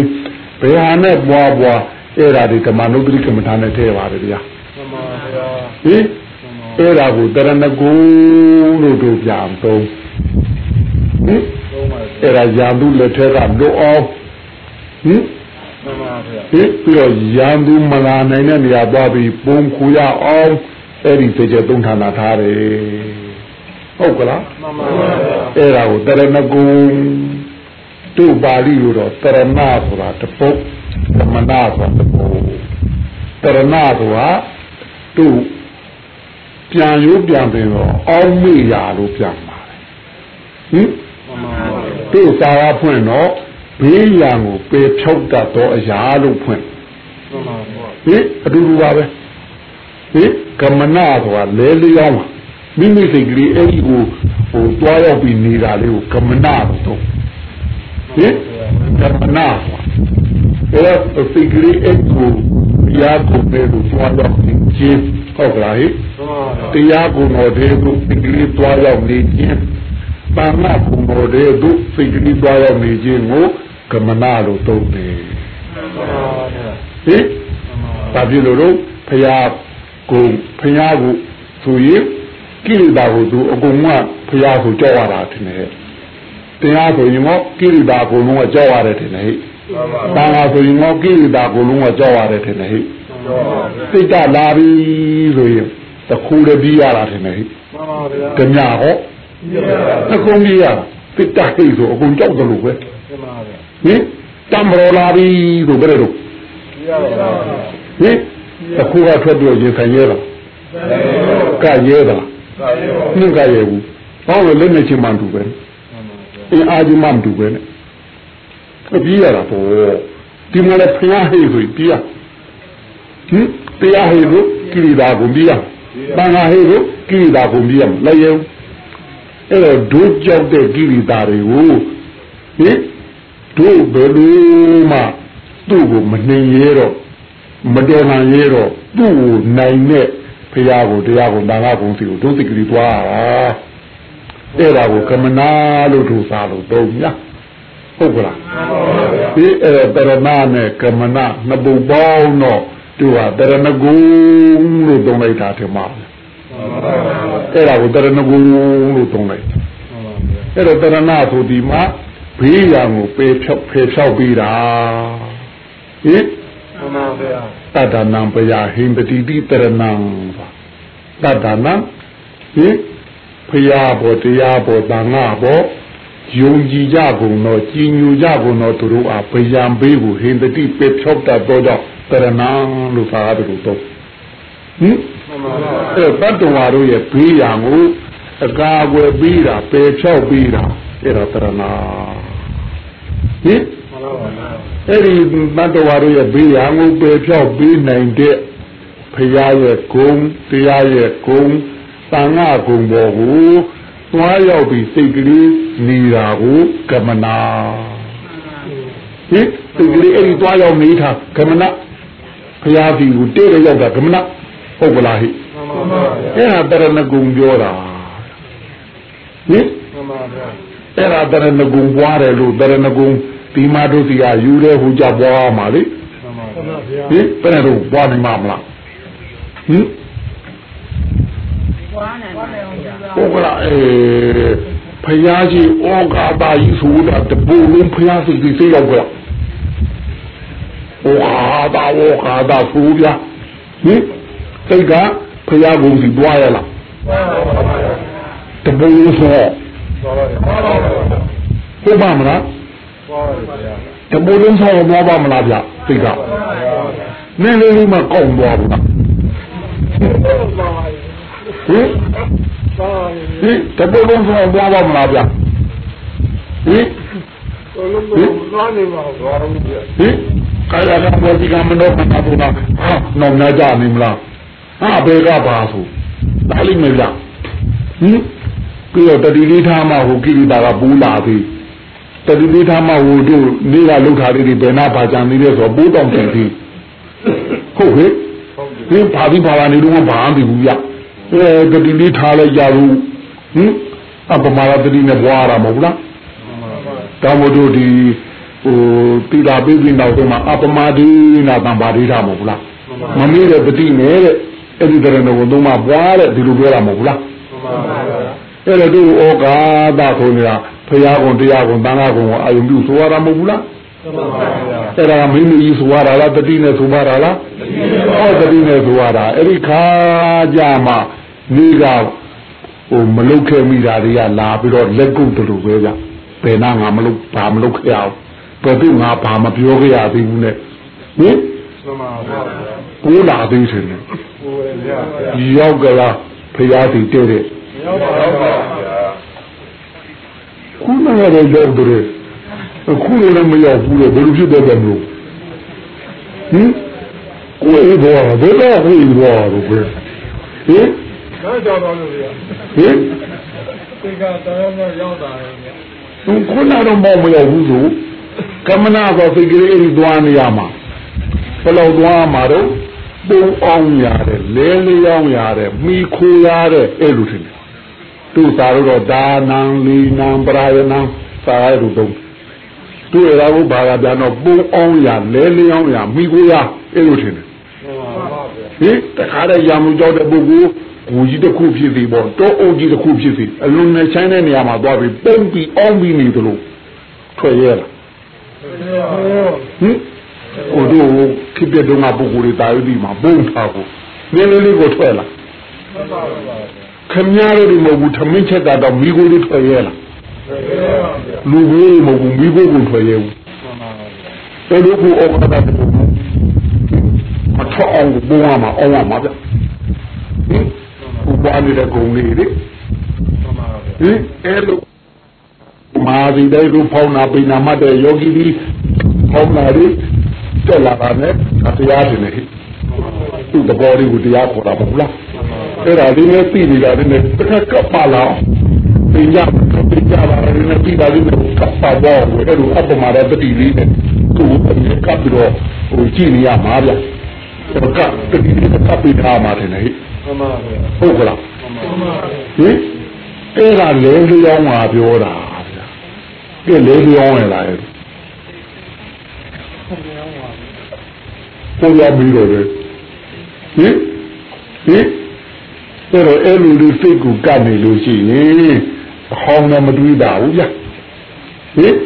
B: ဘယ်ဟာနဲ့ပွားပွားအဲ့ဒါဒီဓမ္မနုဒ္ဒတိကမ္မထာနဲ့ထည့်ပါတယ်ဗျာ
C: မှန်ပါဗျာ
B: ဟင်အဲ့ဒါကိုတရဏဂုံလို့တို့ပြန်သုံးဟင်
C: သုံးပါဗျာ
B: အဲ့ဒါရန်သူလက်ထက်ကလွတ်အောင်ဟင်
C: မှန်ပါဗျာ
B: ဟင်ပြီးတော့ရန်သူမလာနိုင်တဲ့နေရာသွားပြီးပုံခူရအောင်အဲ့ဒီစေချေသုံးဌာနထားတယ်ဟုတ်ကလား
C: မှန်ပါဗျာ
B: အဲ့ဒါကိုတရဏဂုံတို့ပါဠိလိုတော့တရဏဆိုတာတပုတ်သမဏဆိုတာတပုတ်တရဏဆိုတာတို့ပြန်ရိုးပြန်ပင်တော့အောင်းမေ့ရာလို့ပြန်ပါတယ်ဟင်
C: မှန်ပါဗျာ
B: တို့စာရဖွင့်တော့ ဘေးရန်ကိုပေဖြုတ်တတ်သောအရာလို့ဖွင့်
C: မှန်ပါဗျာ
B: ဟင်အတူတူပါပဲဟင်ကမ္မနာဆိုတာလဲလျောင်းမိမိစိတ်ကလေးအဲ့ဒီကိုဟိုတွားရောက်ပြီးနေတာလေးကိုကမ္မနာလို့တော့ဟဟင်ကမနာအဲ့တော့စိတ်ကလေးအကူတရားကိုပဲလို့သွားတော့ခြင်းဟုတ်ကလားဟိတရားကိုတော့တဲ့သူစိတ်ကလေးသွားရောက်နေခြင်းပါမကုတော်တဲ့သူစိတ်ကလေးသွားရောက်နေခြင်းကို ကမနာလို့သုံးတယ်ဟင်ဘာဖြစ်လို့တော့ဖရာကိုဖရာကိုဆိုရင်ကိလေသာကိုသူအကုန်ကဖရာကိုကြောက်ရတာထင်တယ်တရားဆိုရင်တော့ကိလေသာကိုလုံးဝကြောက်ရတယ်ထင်တယ်ဟိတန်ခါဆိုရင်တော့ကိလေသာကိုလုံးဝကြောက်ရတယ်ထင်တယ်ဟိစိတ်ကလာပြီဆိုရင်တခုလည်းပြီးရတာထင်တယ်ဟိဓမြဟောအကုန်ပြီးရတာစိတ်တဟိဆိုအကုန်ကြောက်တယ်လို့ပဲ ဟင်တမရောလာပြီဆိုကြတယ်လို့ဟင်တခုကထွက်ပြီးရင်ဆိုင်ရဲတာကရဲတာနှင်းကရဲဘူးဟောလည်းလက်နဲ့ချင်းမှန်တူပဲအင်းအာကြီးမှန်တူပဲနဲ့အပြေးရတာပေါ့ဒီမှာလည်းဖျားဟိဆိုပြေးရဟင်တရားဟိကိုကိရိတာကိုပြေးရတန်ခါဟိကိုကိရိတာကိုပြေးရလည်းရုံအဲ့တော့ဒုကြောက်တဲ့ကိရိတာတွေကိုဟင် တို့ဘယ်လိုမှသူ့ကိုမနှင်ရဲတော့မတော်နိုင်ရဲတော့သူ့ကိုနိုင်တဲ့ဖရာကိုတရားကိုတန်ခါကုံစီကိုဒုစိကလေးသွားတာအဲ့ဒါကိုကမနာလို့သူစားလို့တော့ညဟုတ်ကလားဒီအဲ့တရဏနဲ့ကမနာနှစ်ပုတ်ပေါင်းတော့သူကတရဏဂုံလို့သုံးလိုက်တာထင်ပါအဲ့ဒါကိုတရဏဂုံလို့သုံးလိုက်အဲ့တော့တရဏဆိုဒီမှာ ဘေးရန်ကိုပေဖြောက်ဖေဖြောက်ပြီးတာဟင်မှန်ပါဗျာတတ္တနံပယဟိန္တိတိတရဏံတတ္တနံဟင်ဖရာဘောတရားဘောတန်ငါဘောယုံကြည်ကြကုန်သောကြည်ညိုကြကုန်သောသူတို့အားဗယံဘေးကိုဟိန္တိပေဖြောက်တတ်သောကြောင့်တရဏံလို့သာတယ်လို့တော့ဟင်အဲ့တတ္တဝါတို့ရဲ့ဘေးရန်ကိုအကာအကွယ်ပြီးတာပေဖြောက်ပြီးတာအဲ့ဒါတရဏ ဟင်အဲ့ဒီတတ္တဝါတို့ရဲ့ဘေးရန်ကိုပေဖြောက်ပြီးနိုင်တဲ့ဖရာရဲ့ဂုံတရားရဲ့ဂုံတန်ခါဂုံပေါ်ကိုသွားရောက်ပြီးစိတ်ကလေးနေတာကိုကမနာဟင်စိတ်ကလေးအဲ့ဒီသွားရောက်နေတာကမနာဖရာစီကိုတဲ့ရရောက်တာကမနာဟုတ်ကလားဟိအဲ့ဒါတရဏဂုံပြောတာဟင်အဲ့ဒါတရဏဂုံပွားတယ်လို့တရဏဂုံ ဒီမာတို့စီကယူတဲ့ဟိုကြပွားမှာလေဟင်ဘယ်နဲ့တော့ပွားနိုင်မှာမလားဟင်ဟုတ်ကလားအဲဖယားကြီးဩဃာတာကြီးဆိုတာတပူလုံးဖယားစိတ်ကြီးစိတ်ရောက်ကြဩဃာတာဩဃာတာဆိုပြဟင်စိတ်ကဖယားကုန်စီတွားရလားတပူလုံးဆိုဟုတ်ပါမလား တပူလုံးဆိုတော့ပါမလားဗျစိတ်ကနည်းလေးလေးမှကောက်သွားဘူးလားဟင်ဟင်တပုတ်လုံးဆိုတော့ဘာမှမလားဗျဟင်ဟင်သွားနေပါသွားတော့ဗျဟင်ကာယကံပေါ်ဒီကမနောကတာဘူးလားဟာနောင်နာကြနေမလားဟာဘယ်ကပါဆိုဒါလိမ့်မယ်ဗျဟင်ပြီးတော့တတိလေးထားမှဟိုကိရိတာကပူးလာပြီ တတိလေးထားမှဟိုတို့နေကလှုပ်ထားလေးတွေဘယ်နာပါကြံနေလဲဆိုတော့ပိုးတောင်တင်ပြီဟုတ်ဟဲ့ဒီဘာပြီးဘာလာနေတော့ဘာမှမပြီးဘူးဗျအဲတတိလေးထားလိုက်ကြဘူးဟင်အပမာရတတိနဲ့ဘွားရမှာမဟုတ်လားတောင်မတို့ဒီဟိုတိတာပိပိနောက်ဆုံးမှာအပမာဒီနာတံပါဒိတာမဟုတ်လားမမေးတဲ့တတိနဲ့တဲ့အဲ့ဒီတရဏဘုံသုံးမှာဘွားတဲ့ဒီလိုပြောတာမဟုတ်လားအဲ့ဒါတို့ဩကာသဆိုနေတာ ဖရာကုံတရားကုံတန်ခါကုံကိုအာယုံပြုဆိုရတာမဟုတ်ဘူးလားအဲ့ဒါမိမိကြီးဆိုရတာလားတတိနဲ့ဆိုပါတာလားဟောတတိနဲ့ဆိုရတာအဲ့ဒီခါကြမှာနေကဟိုမလုတ်ခဲ့မိတာတွေကလာပြီးတော့လက်ကုပ်တူပဲကြဘယ်နာငါမလုတ်ဘာမလုတ်ခဲ့အောင်ဘယ်သူငါဘာမပြောခဲ့ရသေးဘူးနဲ့ဟင်ကိုလာသေးတယ်ရောက်ကြလားဖရာစီတဲ့တဲ့ရောက်ပါပါဗျာ ခုနကတော့ရောက်တယ်အခုလည်းမရောက်ဘူးလေဘယ်လိုဖြစ်တဲ့မလို့ဟင်ကိုယ်ဘောဘယ်တော့ကိုယ်ဘောတော့ပဲဟင်
C: တော့ကြောက်တော့လို့ဗျာ
B: ဟင်
C: ဒီကတော်တော်ရောက်တာလေဗျာ
B: ခုနတော့မမရောက်ဘူးဆိုကမနာသောစိတ်ကလေးအဲ့ဒီသွားနေရမှာဘယ်လောက်သွားမှာတော့ပုံအောင်ရတယ်လဲလျောင်းရတယ်မိခိုးရတယ်အဲ့လိုထင်တယ် သူသာတော့ဒါနံလီနံပရာယနံစာရတို့တော့သူရတာဘုဘာကပြန်တော့ပုံအောင်ရလဲလျောင်းရမိခိုးရအဲ့လိုထင်တယ်ဟင်တခါတည်းရမှုကြောက်တဲ့ပုဂ္ဂိုလ်ကိုကြီးတစ်ခုဖြစ်စီပေါ့တောအုပ်ကြီးတစ်ခုဖြစ်စီအလွန်နဲ့ချိုင်းတဲ့နေရာမှာသွားပြီးပုံပြီးအောင်ပြီးနေသလိုထွက်ရဲလားဟင်ဟိုတို့ခိပြတုံးကပုဂ္ဂိုလ်တွေတာယူပြီးမှာဘုံထားကိုနည်းနည်းလေးကိုထွက်လာ ခမည်းတော်ဒီမဟုတ်ဘူးထမင်းချက်တာတော့မိကိုလေးထွက်ရဲလားလူကြီးမဟုတ်ဘူးမိကိုကိုထွက်ရဲဘူးအဲ့လိုကိုအောက်ကတာတူမထွက်အောင်ဘုံရမှာအောင်ရမှာဗျဟင်ဟိုပါနေတဲ့ဂုံလေးလေဟင်အဲ့လိုမာဒီတဲ့ရူဖောင်းနာပိနာမတဲ့ယောဂီဒီဖောင်းနာရီတက်လာတာနဲ့တရားတင်နေသူ့တဘောလေးကိုတရားခေါ်တာမဟုတ်လား အဲ့ဒါလေးနဲ့ပြည်နေတာလေးနဲ့တစ်ခါကပ်ပါလာပညာပညာလာလေးနဲ့ပြည်တာလေးနဲ့ကပ်ပါတော့အဲ့လိုအပမာရတတိလေးနဲ့သူ့ကိုကပ်ပြီးတော့ဟိုကြည့်နေရမှာဗျအဲ့တော့ကပ်တတိလေးကပ်ပြီးထားမှာတယ်ဟဲ့ဟုတ်ကလားဟင်အဲ့ဒါလဲလျောင်းမှာပြောတာဗျာကဲလဲလျောင်းရလားအဲ့ပုံရပြီးတော့လေဟင်ဟင် အဲ့တော့အဲ့လိုလူစိတ်ကိုကပ်နေလို့ရှိရင်အဟောင်းနဲ့မတွေးတာဘူးဗျဟင်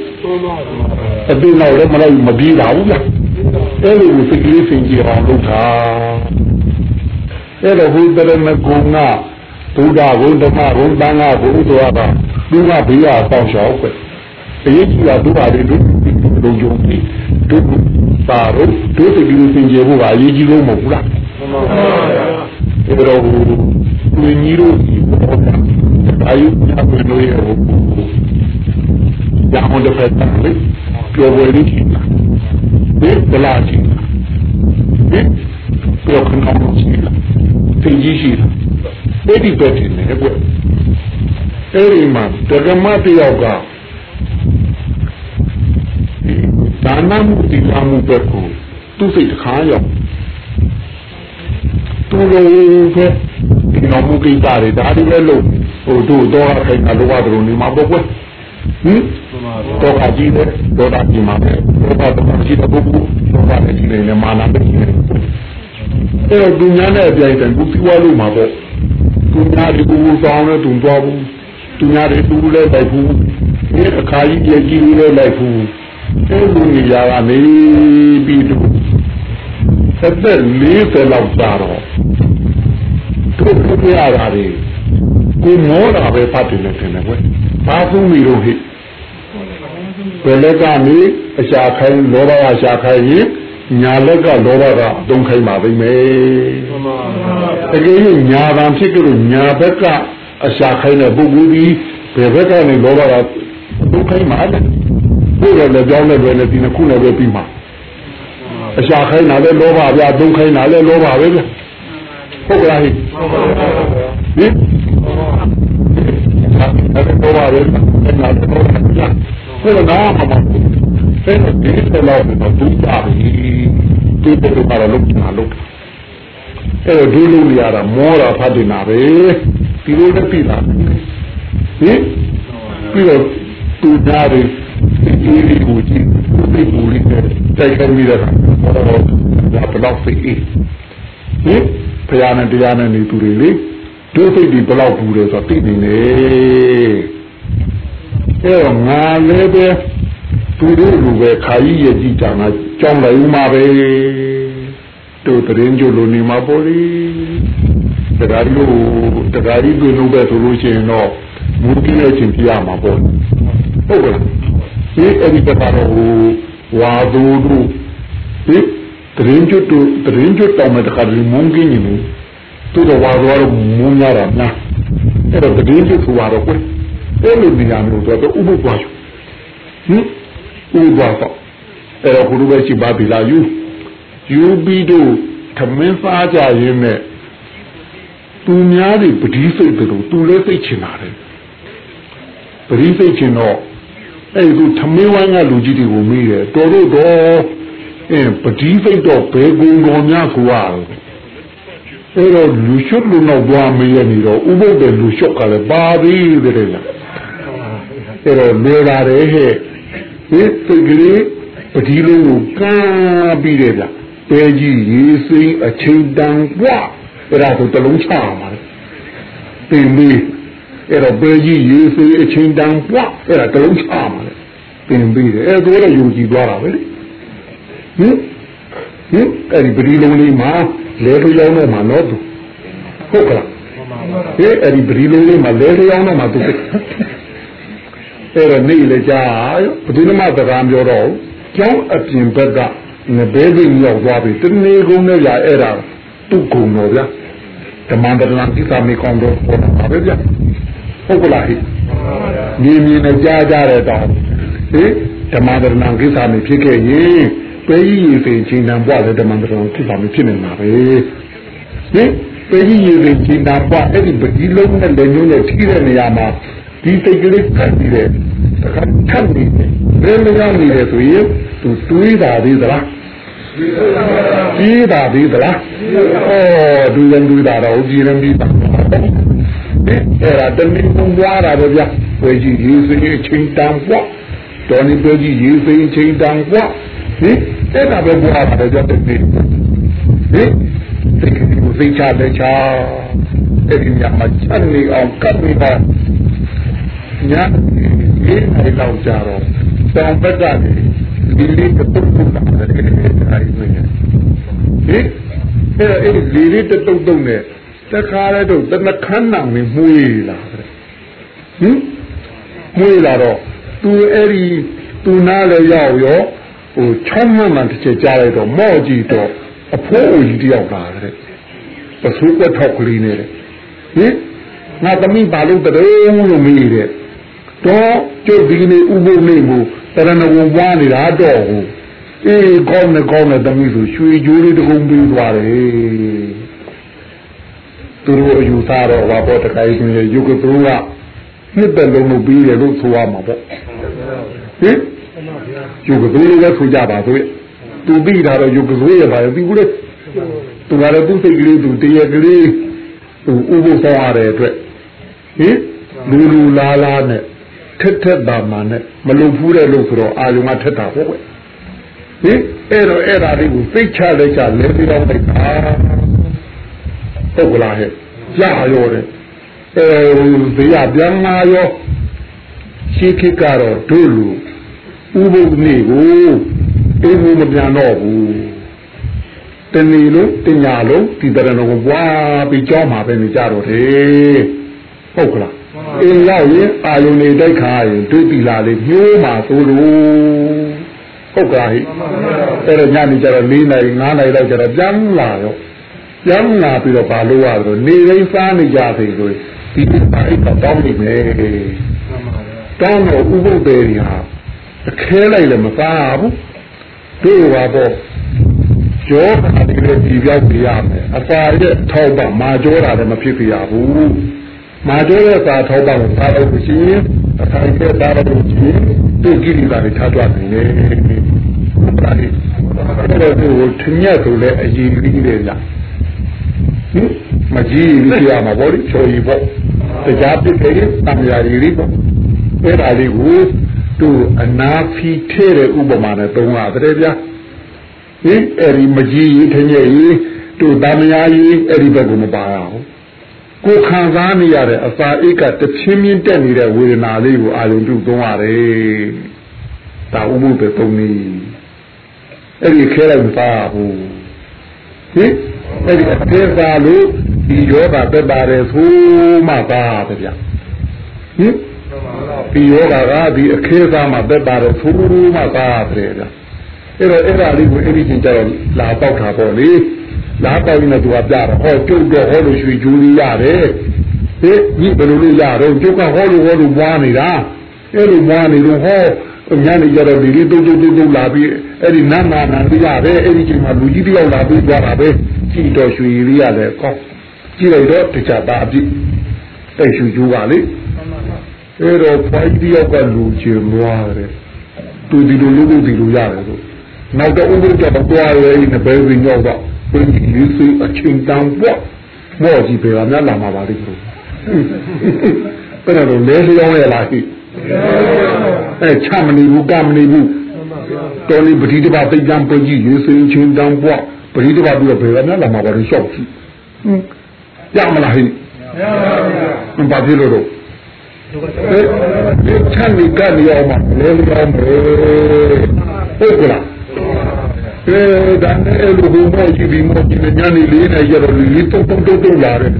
B: အတင်းတော့လည်းမလိုက်မပြီးတာဘူးဗျအဲ့လိုကိုစိတ်ကလေးစင်ကြယ်အောင်လုပ်တာအဲ့တော့ဟိုတရဏဂုံကဘုရားဘုဓမ္မဘုံတန်ခါဘုဆိုတာကသူကဘေးရပေါရှောက်ပဲအရေးကြီးတာဒုက္ခတွေဒုလုံယုံပြီးဒုက္ခပါတော့ဒုစိတ်ကလေးစင်ကြယ်ဖို့ကအရေးကြီးဆုံးမဟုတ်ဘူးလားမှန်ပါဗျာအဲ့ တော့သူညီတို့ဒီဘောတာအာယုညာဘယ်လိုရဟုတ်ညာမတဲ့ဖက်တယ်လေပြောဝဲလေးကြီးတာဒီဗလာကြီးဒီပြောခဏအောင်ရှိလားသိကြီးရှိလားအဲ့ဒီပဲတင်နေကွအဲ့ဒီမှာတက္ကမတယောက်ကဒါနမှုဒီလာမှုပဲကိုသူ့စိတ်တစ်ခါရောက် သူလိုပဲဒီတော်မူကိစ္စတွေဒါတွေလည်းလို့ဟိုတို့တော့ခိုင်တာလောကတော့နေမှာပေါ့ကွဟင်တော့ကကြီးတယ်တော့တာကြီးမှာပဲတော့တာတော့ကြီးတဲ့ပုဂ္ဂိုလ်တော့တာလည်းကြီးနေတယ်မာနပဲကြီးနေတယ်အဲ့တော့သူညာနဲ့အပြိုင်တန်ကိုပြီးွားလို့မှာပေါ့သူညာဒီကူဆောင်နဲ့တုံသွားဘူးသူညာတွေသူလည်းလိုက်ဘူးဒီအခါကြီးကြီးကြီးလည်းလိုက်ဘူးအဲ့လိုနေရာကနေပြီးတော့ သက်သက်40လောက်ကြာတော့တို့ပြရတာတွေကိုမောတာပဲဖတ်တယ်နဲ့ထင်တယ်ကွဘာသုံးမိတော့ဟိဘယ်လက်ကနေအရှာခိုင်းလောဘအရှာခိုင်းရင်ညာလက်ကလောဘကအတုံးခိုင်းပါသိမယ်တကယ်လို့ညာဗံဖြစ်ကြလို့ညာဘက်ကအရှာခိုင်းတဲ့ပုဂ္ဂိုလ်ဒီဘယ်ဘက်ကနေလောဘကအတုံးခိုင်းမှာလဲဘုရားလည်းကြောင်းနဲ့ပဲနဲ့ဒီနှစ်ခုနဲ့ပဲပြီးမှာ အရှာခိုင်းတာလည်းလောဘဗျာတုံးခိုင်းတာလည်းလောဘပဲဗျာဟုတ်ကလားဟိဟင်အဲ့တော့ဘာလဲအဲ့ဒါတော့ကြာဘယ်တော့မှမဆက်တဲ့ဒီလိုတော့ဒုတာပြီဒီလိုပါလို့နာလို့အဲ့တော့ဒီလိုနေရတာမောတာဖတ်နေတာပဲဒီလိုနဲ့ပြည်လာဟင်ပြီးတော့သူသားတွေဒီဒီကိုကြည့် ဒီကိုလေးတိုက်ခိုင်းမိတာတော့ဘာလို့ဖိဟင်ဖရာနဲ့တရားနဲ့နေသူတွေလေဒုစိတ်ဒီဘလောက်ဘူးလဲဆိုတော့သိနေနေအဲတော့ငါလည်းပဲသူတို့လူပဲခါကြီးရဲ့ကြည်တာငါကြောင်းလိုက်ဦးမှာပဲတို့တရင်ကျလိုနေမှာပေါ့လေတရားကြီးလို့တရားကြီးတွေ့လို့ပဲဆိုလို့ရှိရင်တော့မူကြီးရဲ့ချင်းပြရမှာပေါ့ဟုတ်ကဲ့ဒီအဲ့ဒီကတော့ ဝါဒူတို့ဒီတရင်ကျွတ်တို့တရင်ကျွတ်တောင်းတဲ့ခါဒီမုန်းကင်းနေလို့သူတော်ဝါတော်မုန်းရတာများအဲ့တော့တရင်ကျွတ်ဆိုတော့ကွအဲ့လိုနေရာမျိုးတော့ဥပုပ်သွားဟင်ဥပုပ်သွားတော့အဲ့တော့ဘုရုပဲရှိပါပြီလားယူယူပြီးတော့သမင်းစားကြရင်းနဲ့သူများတွေပတိစိတ်တို့သူလည်းစိတ်ချင်တာတယ်ပတိစိတ်ချင်တော့ အဲ့ဒီသမင်းဝိုင်းကလူကြီးတွေကိုမေးတယ်တော်တို့တော့အင်းပတိဖိတ်တော့ဘယ်ကုံတော်များကိုရအဲ့တော့လူရှုပ်လူနောက်သွားမေးရနေတော့ဥပုပ်တဲ့လူရှုပ်ကလည်းပါသေးတယ်လားအဲ့တော့နေလာတယ်ဟဲ့ဒီစိတ်ကလေးပတိလုံးကိုကမ်းပြီးတယ်ဗျပဲကြီးရေစိမ်းအချိန်တန်กว่าအဲ့ဒါကိုတလုံးချမှာလေပင်လေး အဲ့တော့ပဲကြီးရေစေးအချင်းတန်းပွားအဲ့ဒါတလုံးချပါလေသင်ပြီးတယ်အဲ့ဒါတော့ယုံကြည်သွားတာပဲလေဟင်ဟင်အဲ့ဒီပရိလုံးလေးမှာလဲထူရောက်နေမှာတော့သူဟုတ်ကလားဟဲ့အဲ့ဒီပရိလုံးလေးမှာလဲထူရောက်နေမှာသူအဲ့တော့နေလေကြာဘယ်သူမှသကားပြောတော့ကျောင်းအပြင်ဘက်ကငဘဲသိရောက်သွားပြီတနေကုန်နဲ့ကြာအဲ့ဒါသူ့ကုံတော်ဗျာဓမ္မန္တရံကိစ္စမေကောင်းတော့ပေါ်တာပဲဗျာ ဟုတ်ကလားဟိမြင်မြင်နဲ့ကြားကြတဲ့တောင်းဟိဓမ္မန္တရံကိစ္စမေဖြစ်ခဲ့ရင်ပဲကြီးရေပင်ချိန်တန်ပွားတဲ့ဓမ္မန္တရံကိစ္စမေဖြစ်နေမှာပဲဟိပဲကြီးရေပင်ချိန်တန်ပွားအဲ့ဒီပတိလုံးနဲ့လက်ညှိုးနဲ့ထိတဲ့နေရာမှာဒီစိတ်ကလေးကပ်ပြီးတဲ့တခါထပ်နေတယ်ဘယ်လိုရောက်နေလဲဆိုရင်သူတွေးတာသေးသလားကြီးတာသေးသလားဩဒူရင်ဒူတာတော့ကြီးရင်ပြီးတာ အဲ့ဒါတမင်ပုံပွားတာပဲဗျဝေကြီးရေးစိတ်ချင်းတန်ပွားတော်နေပြောကြီးရေးစိတ်ချင်းတန်ပွားဟင်အဲ့ဒါပဲပွားတာကြတဲ့နေ့ဟင်စိတ်ကိုစိတ်ချတဲ့ချာအဲ့ဒီညမှာချမ်းနေအောင်ကပ်နေအောင်ညအေးအဲ့လောက်ကြတော့တောင်ဘက်ကနေဒီလေးတုတ်တုတ်တာလည်းအဲ့ဒီဝင်ဟင်အဲ့အဲ့ဒီလေးတုတ်တုတ်တုတ်နဲ့ တခါလဲတော့တနခန်းနာမင်းမှုေးလာတဲ့ဟင်မှုေးလာတော့သူအဲ့ဒီသူနားလည်းရောက်ရောဟိုချမ်းမှန်မှန်တစ်ချက်ကြားလိုက်တော့မော့ကြည့်တော့အဖိုးအိုကြီးတယောက်လာတဲ့ပစိုးကွက်ထောက်ကလေးနဲ့ဟင်ငါသမီးဘာလို့တည်းလို့မေးတဲ့တော့ကျုပ်ဒီနေ့ဥပုပ်နေမှုတရဏဝံပွားနေတာတော့ဟိုအေးကောင်းနေကောင်းနေသမီးဆိုရွှေကြိုးလေးတကုံပြီးသွားတယ် သူတို့အယူသားတော့ဘာပေါ်တခါကြီးဆိုရင်ယုတ်ကသူကနှစ်သက်လုံးလို့ပြီးတယ်လို့ဆိုရမှာပေါ့ဟင်ယုတ်ကသူလည်းဆိုကြပါဆိုသူပြီးတာတော့ယုတ်ကသူရဲ့ဘာလဲပြီးဘူးလေသူကလည်းသူစိတ်ကလေးသူတရကလေးသူဥပုပ်ဆောင်ရတဲ့အတွက်ဟင်လူလူလာလာနဲ့ထက်ထက်တာမှနဲ့မလုံဖူးတဲ့လို့ဆိုတော့အာယုံကထက်တာပေါ့ကွဟင်အဲ့တော့အဲ့ဒါလေးကိုသိချလိုက်ချလဲပြီးတော့လိုက်တာ ဟုတ်ကလားဟဲ့ကြာရောတဲ့အဲဒီရပြန်လာရောရှိခိကတော့တို့လူဥပုပ်နေကိုအေးဘူးမပြန်တော့ဘူးတဏီလုံးတင်ညာလုံးဒီတရဏကိုပွားပြီးကြောမှာပဲနေကြတော့တယ်ဟုတ်ကလားအင်းရောက်ရင်အာယုန်နေတိုက်ခါရင်တွေ့ပြီလားလေညိုးမှာသို့လို့ဟုတ်ကဲ့ဟိအဲ့တော့ညနေကျတော့၄နိုင်၅နိုင်လောက်ကျတော့ပြန်လာရော ပြန်လာပြီးတော့ဘာလို့ရတော့နေရင်းစားနေကြပြီဆိုဒီပါအိတ်တော့တောင်းနေမယ်တောင်းတော့ဥပုပ်တယ်ဟာအခဲလိုက်လည်းမစားဘူးတို့ပါပေါ့ကြောတာဒီလိုဒီပြောက်ပြရမယ်အစာရဲ့ထောက်ပါမာကြောတာလည်းမဖြစ်ပြရဘူးမာကျောရဲ့သာထောက်ပါကိုသာလို့ရှိရင်အခိုင်အမာသာလို့ရှိရင်သူကိရိတာတွေထားကြနေတယ်။ဒါလေးအဲ့တော့သူထညက်ဆိုလဲအကြီးကြီးလေလား။ဟင် မကြီးကြီးပြရမှာပေါ့လေချော်ကြီးပေါ့။တရားပြည့်တယ်တံမြာရီလေးပေါ့။အဲ့ဒါလေးကိုသူအနာဖီထဲတဲ့ဥပမာနဲ့သုံးရတယ်ဗျာ။ဟင်အဲ့ဒီမကြီးကြီးထညက်ကြီးသူတံမြာရီအဲ့ဒီဘက်ကမပါရအောင်။ကိုခံစားနေရတဲ့အစာအိတ်ကတဖြင်းဖြင်းတက်နေတဲ့ဝေဒနာလေးကိုအာရုံပြုသုံးရတယ်။ဒါဥမှုပဲသုံးနေ။အဲ့ဒီခဲလိုက်မသားဘူး။ဟင် အဲ့ဒီအသေးစားလို့ဒီယောဂတက်ပါတယ်ဆိုမှသားတယ်ဗျ။ဟင်ဒီယောဂကဒီအခဲစားမှတက်ပါတယ်ဆိုမှသားတယ်ဗျ။အဲ့တော့အဲ့ဒါလေးကိုအဲ့ဒီချင်းကျတော့လာပေါက်တာပေါ့လေ။လားတောင်းနေသူကပြတော့ဟောကျုပ်တော့ဟောလို့ရွှေကျူးလေးရတယ်ဟေးဒီဘယ်လိုလုပ်ရတော့ကျုပ်ကဟောလို့ဟောလို့ပွားနေတာအဲ့လိုပွားနေတော့ဟောညနေကြတော့ဒီလေးတုတ်တုတ်တုတ်လာပြီးအဲ့ဒီနတ်နာနာလေးရတယ်အဲ့ဒီချိန်မှာလူကြီးတယောက်လာပြီးသွားတာပဲ ကြည်တော်ရွှေလေးရတယ်ကောကြည့်လိုက်တော့တခြားသားအပြည့်တိတ်ရွှေကျူးပါလေဟအဲ့တော့ဖွားကြီးတယောက်ကလူချင်သွားတယ်သူဒီလိုလုပ်လို့ဒီလိုရတယ်ဆိုနောက်တော့ဥပဒေတော့သွားရဲနေပဲဝင်ရောက်တော့ဘယ်ဒီလေးစိအချင်းတန်းပေါ့မော်ကြီးပဲကများလာမှာပါလိမ့်လို့အဲ့တော့လဲလျောင်းရလားဟိအဲချမနေဘူးကမနေဘူးတော်လေးပတိတပါသိကြံပကြီးရေးစိချင်းတန်းပေါ့ ပတိတပါပြီးတော့ဘယ်ကများလာမှာပါလိမ့်လျှောက်ကြည့်ရမလားဟိမပါဘူးလို့ဒီချမ်းမိကနေအောင်မလဲလျောင်းမယ်ဟုတ်ကလားအဲဒါနဲ့လူဘုံမောကြီးဒီမောကြီးညနေလေးနဲ့ရတော့လေးတုံတုံတုံတုံလာတယ်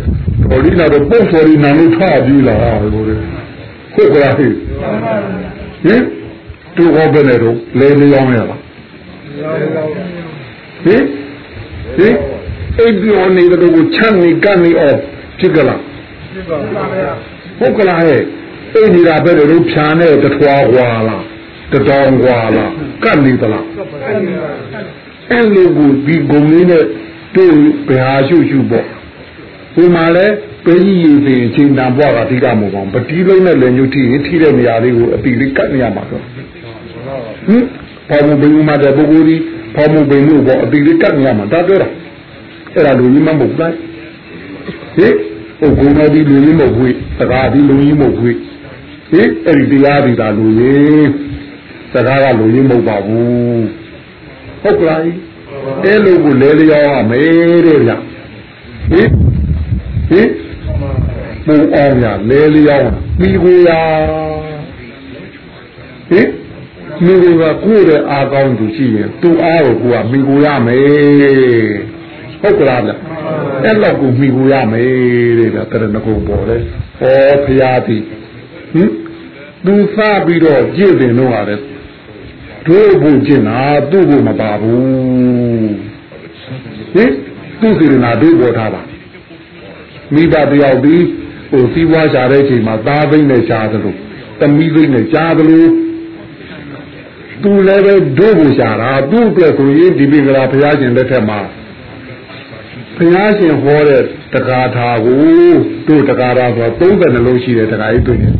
B: တော်လေးလာတော့ပုံစော်ရီနာလို့ထားပြီးလာလို့လေဟုတ်ကလားဟိဟင်သူဟောဘယ်နဲ့တော့လဲလျောင်းရလားဟင် ဟင်အဲ့ဒီအနေတဲ့ကိုချမ်းနေကနေအောင်ဖြစ်ကြလားဟုတ်ကလားဟဲ့အဲ့နေတာပဲလို့ဖြာနဲ့တထွားွာလားတတောင်ွာလားကတ်နေသလားအဲ့လိုကိုဒီဂုံလေးနဲ့တွေ့ဘယ်ဟာရှုရှုပေါ့ဒီမှာလဲပေးကြီးရည်စီအချိန်တန်ဘွားကအဓိကမဟုတ်ပါဘူးပတိလုံးနဲ့လည်းညှို့ထိရင်ထိတဲ့နေရာလေးကိုအတိလေးကတ်နေရမှာဆိုဟင်ပေါ်မဘင်းမှာတဲ့ပုဂ္ဂိုလ်ဒီ ပေါ်မဘင်းလို့ပေါ့အတိလေးကတ်နေရမှာဒါပြောတာအဲ့ဒါလူကြီးမမဟုတ်လားဟင်ဟိုဂုဏ်တော်ဒီလူကြီးမဟုတ်ဘူးစကားဒီလူကြီးမဟုတ်ဘူးဟင်အဲ့ဒီတရားဒီသာလူကြီးစကားကလူကြီးမဟုတ်ပါဘူးဟုတ်ကလားအဲလိုကိုလဲလျောင်းရမယ်တဲ့ဗျဟင်ဟင်ပူအောင်ရလဲလျောင်းပြီးကိုရဟင် မိကိုကကိုယ့်ရဲ့အာကောင်းသူရှိရင်သူ့အားကိုကိုကမိကိုရမယ်ဟုတ်ကလားဗျအဲ့လောက်ကိုမိကိုရမယ်တဲ့ဗျတရဏဂုံပေါ်လေဩဖရာတိဟင်သူစပြီးတော့ကြည့်တယ်တော့ရတယ်တို့ဖို့ကျင်တာသူ့ဖို့မပါဘူးဟင်သူ့စီရနာတို့ပေါ်ထားပါမိဘတယောက်ဒီဟိုစီးပွားရှာတဲ့အချိန်မှာသားသိမ့်နဲ့ရှားသလိုတမီးသိမ့်နဲ့ရှားသလို သူလည်းပဲတို့ကိုရှားတာသူ့အတွက်ဆိုရင်ဒီပိကရာဘုရားရှင်လက်ထက်မှာဘုရားရှင်ဟောတဲ့တက္ကထာကိုတို့တက္ကထာဆို30လုံးရှိတယ်တက္ကကြီးတွေ့တယ်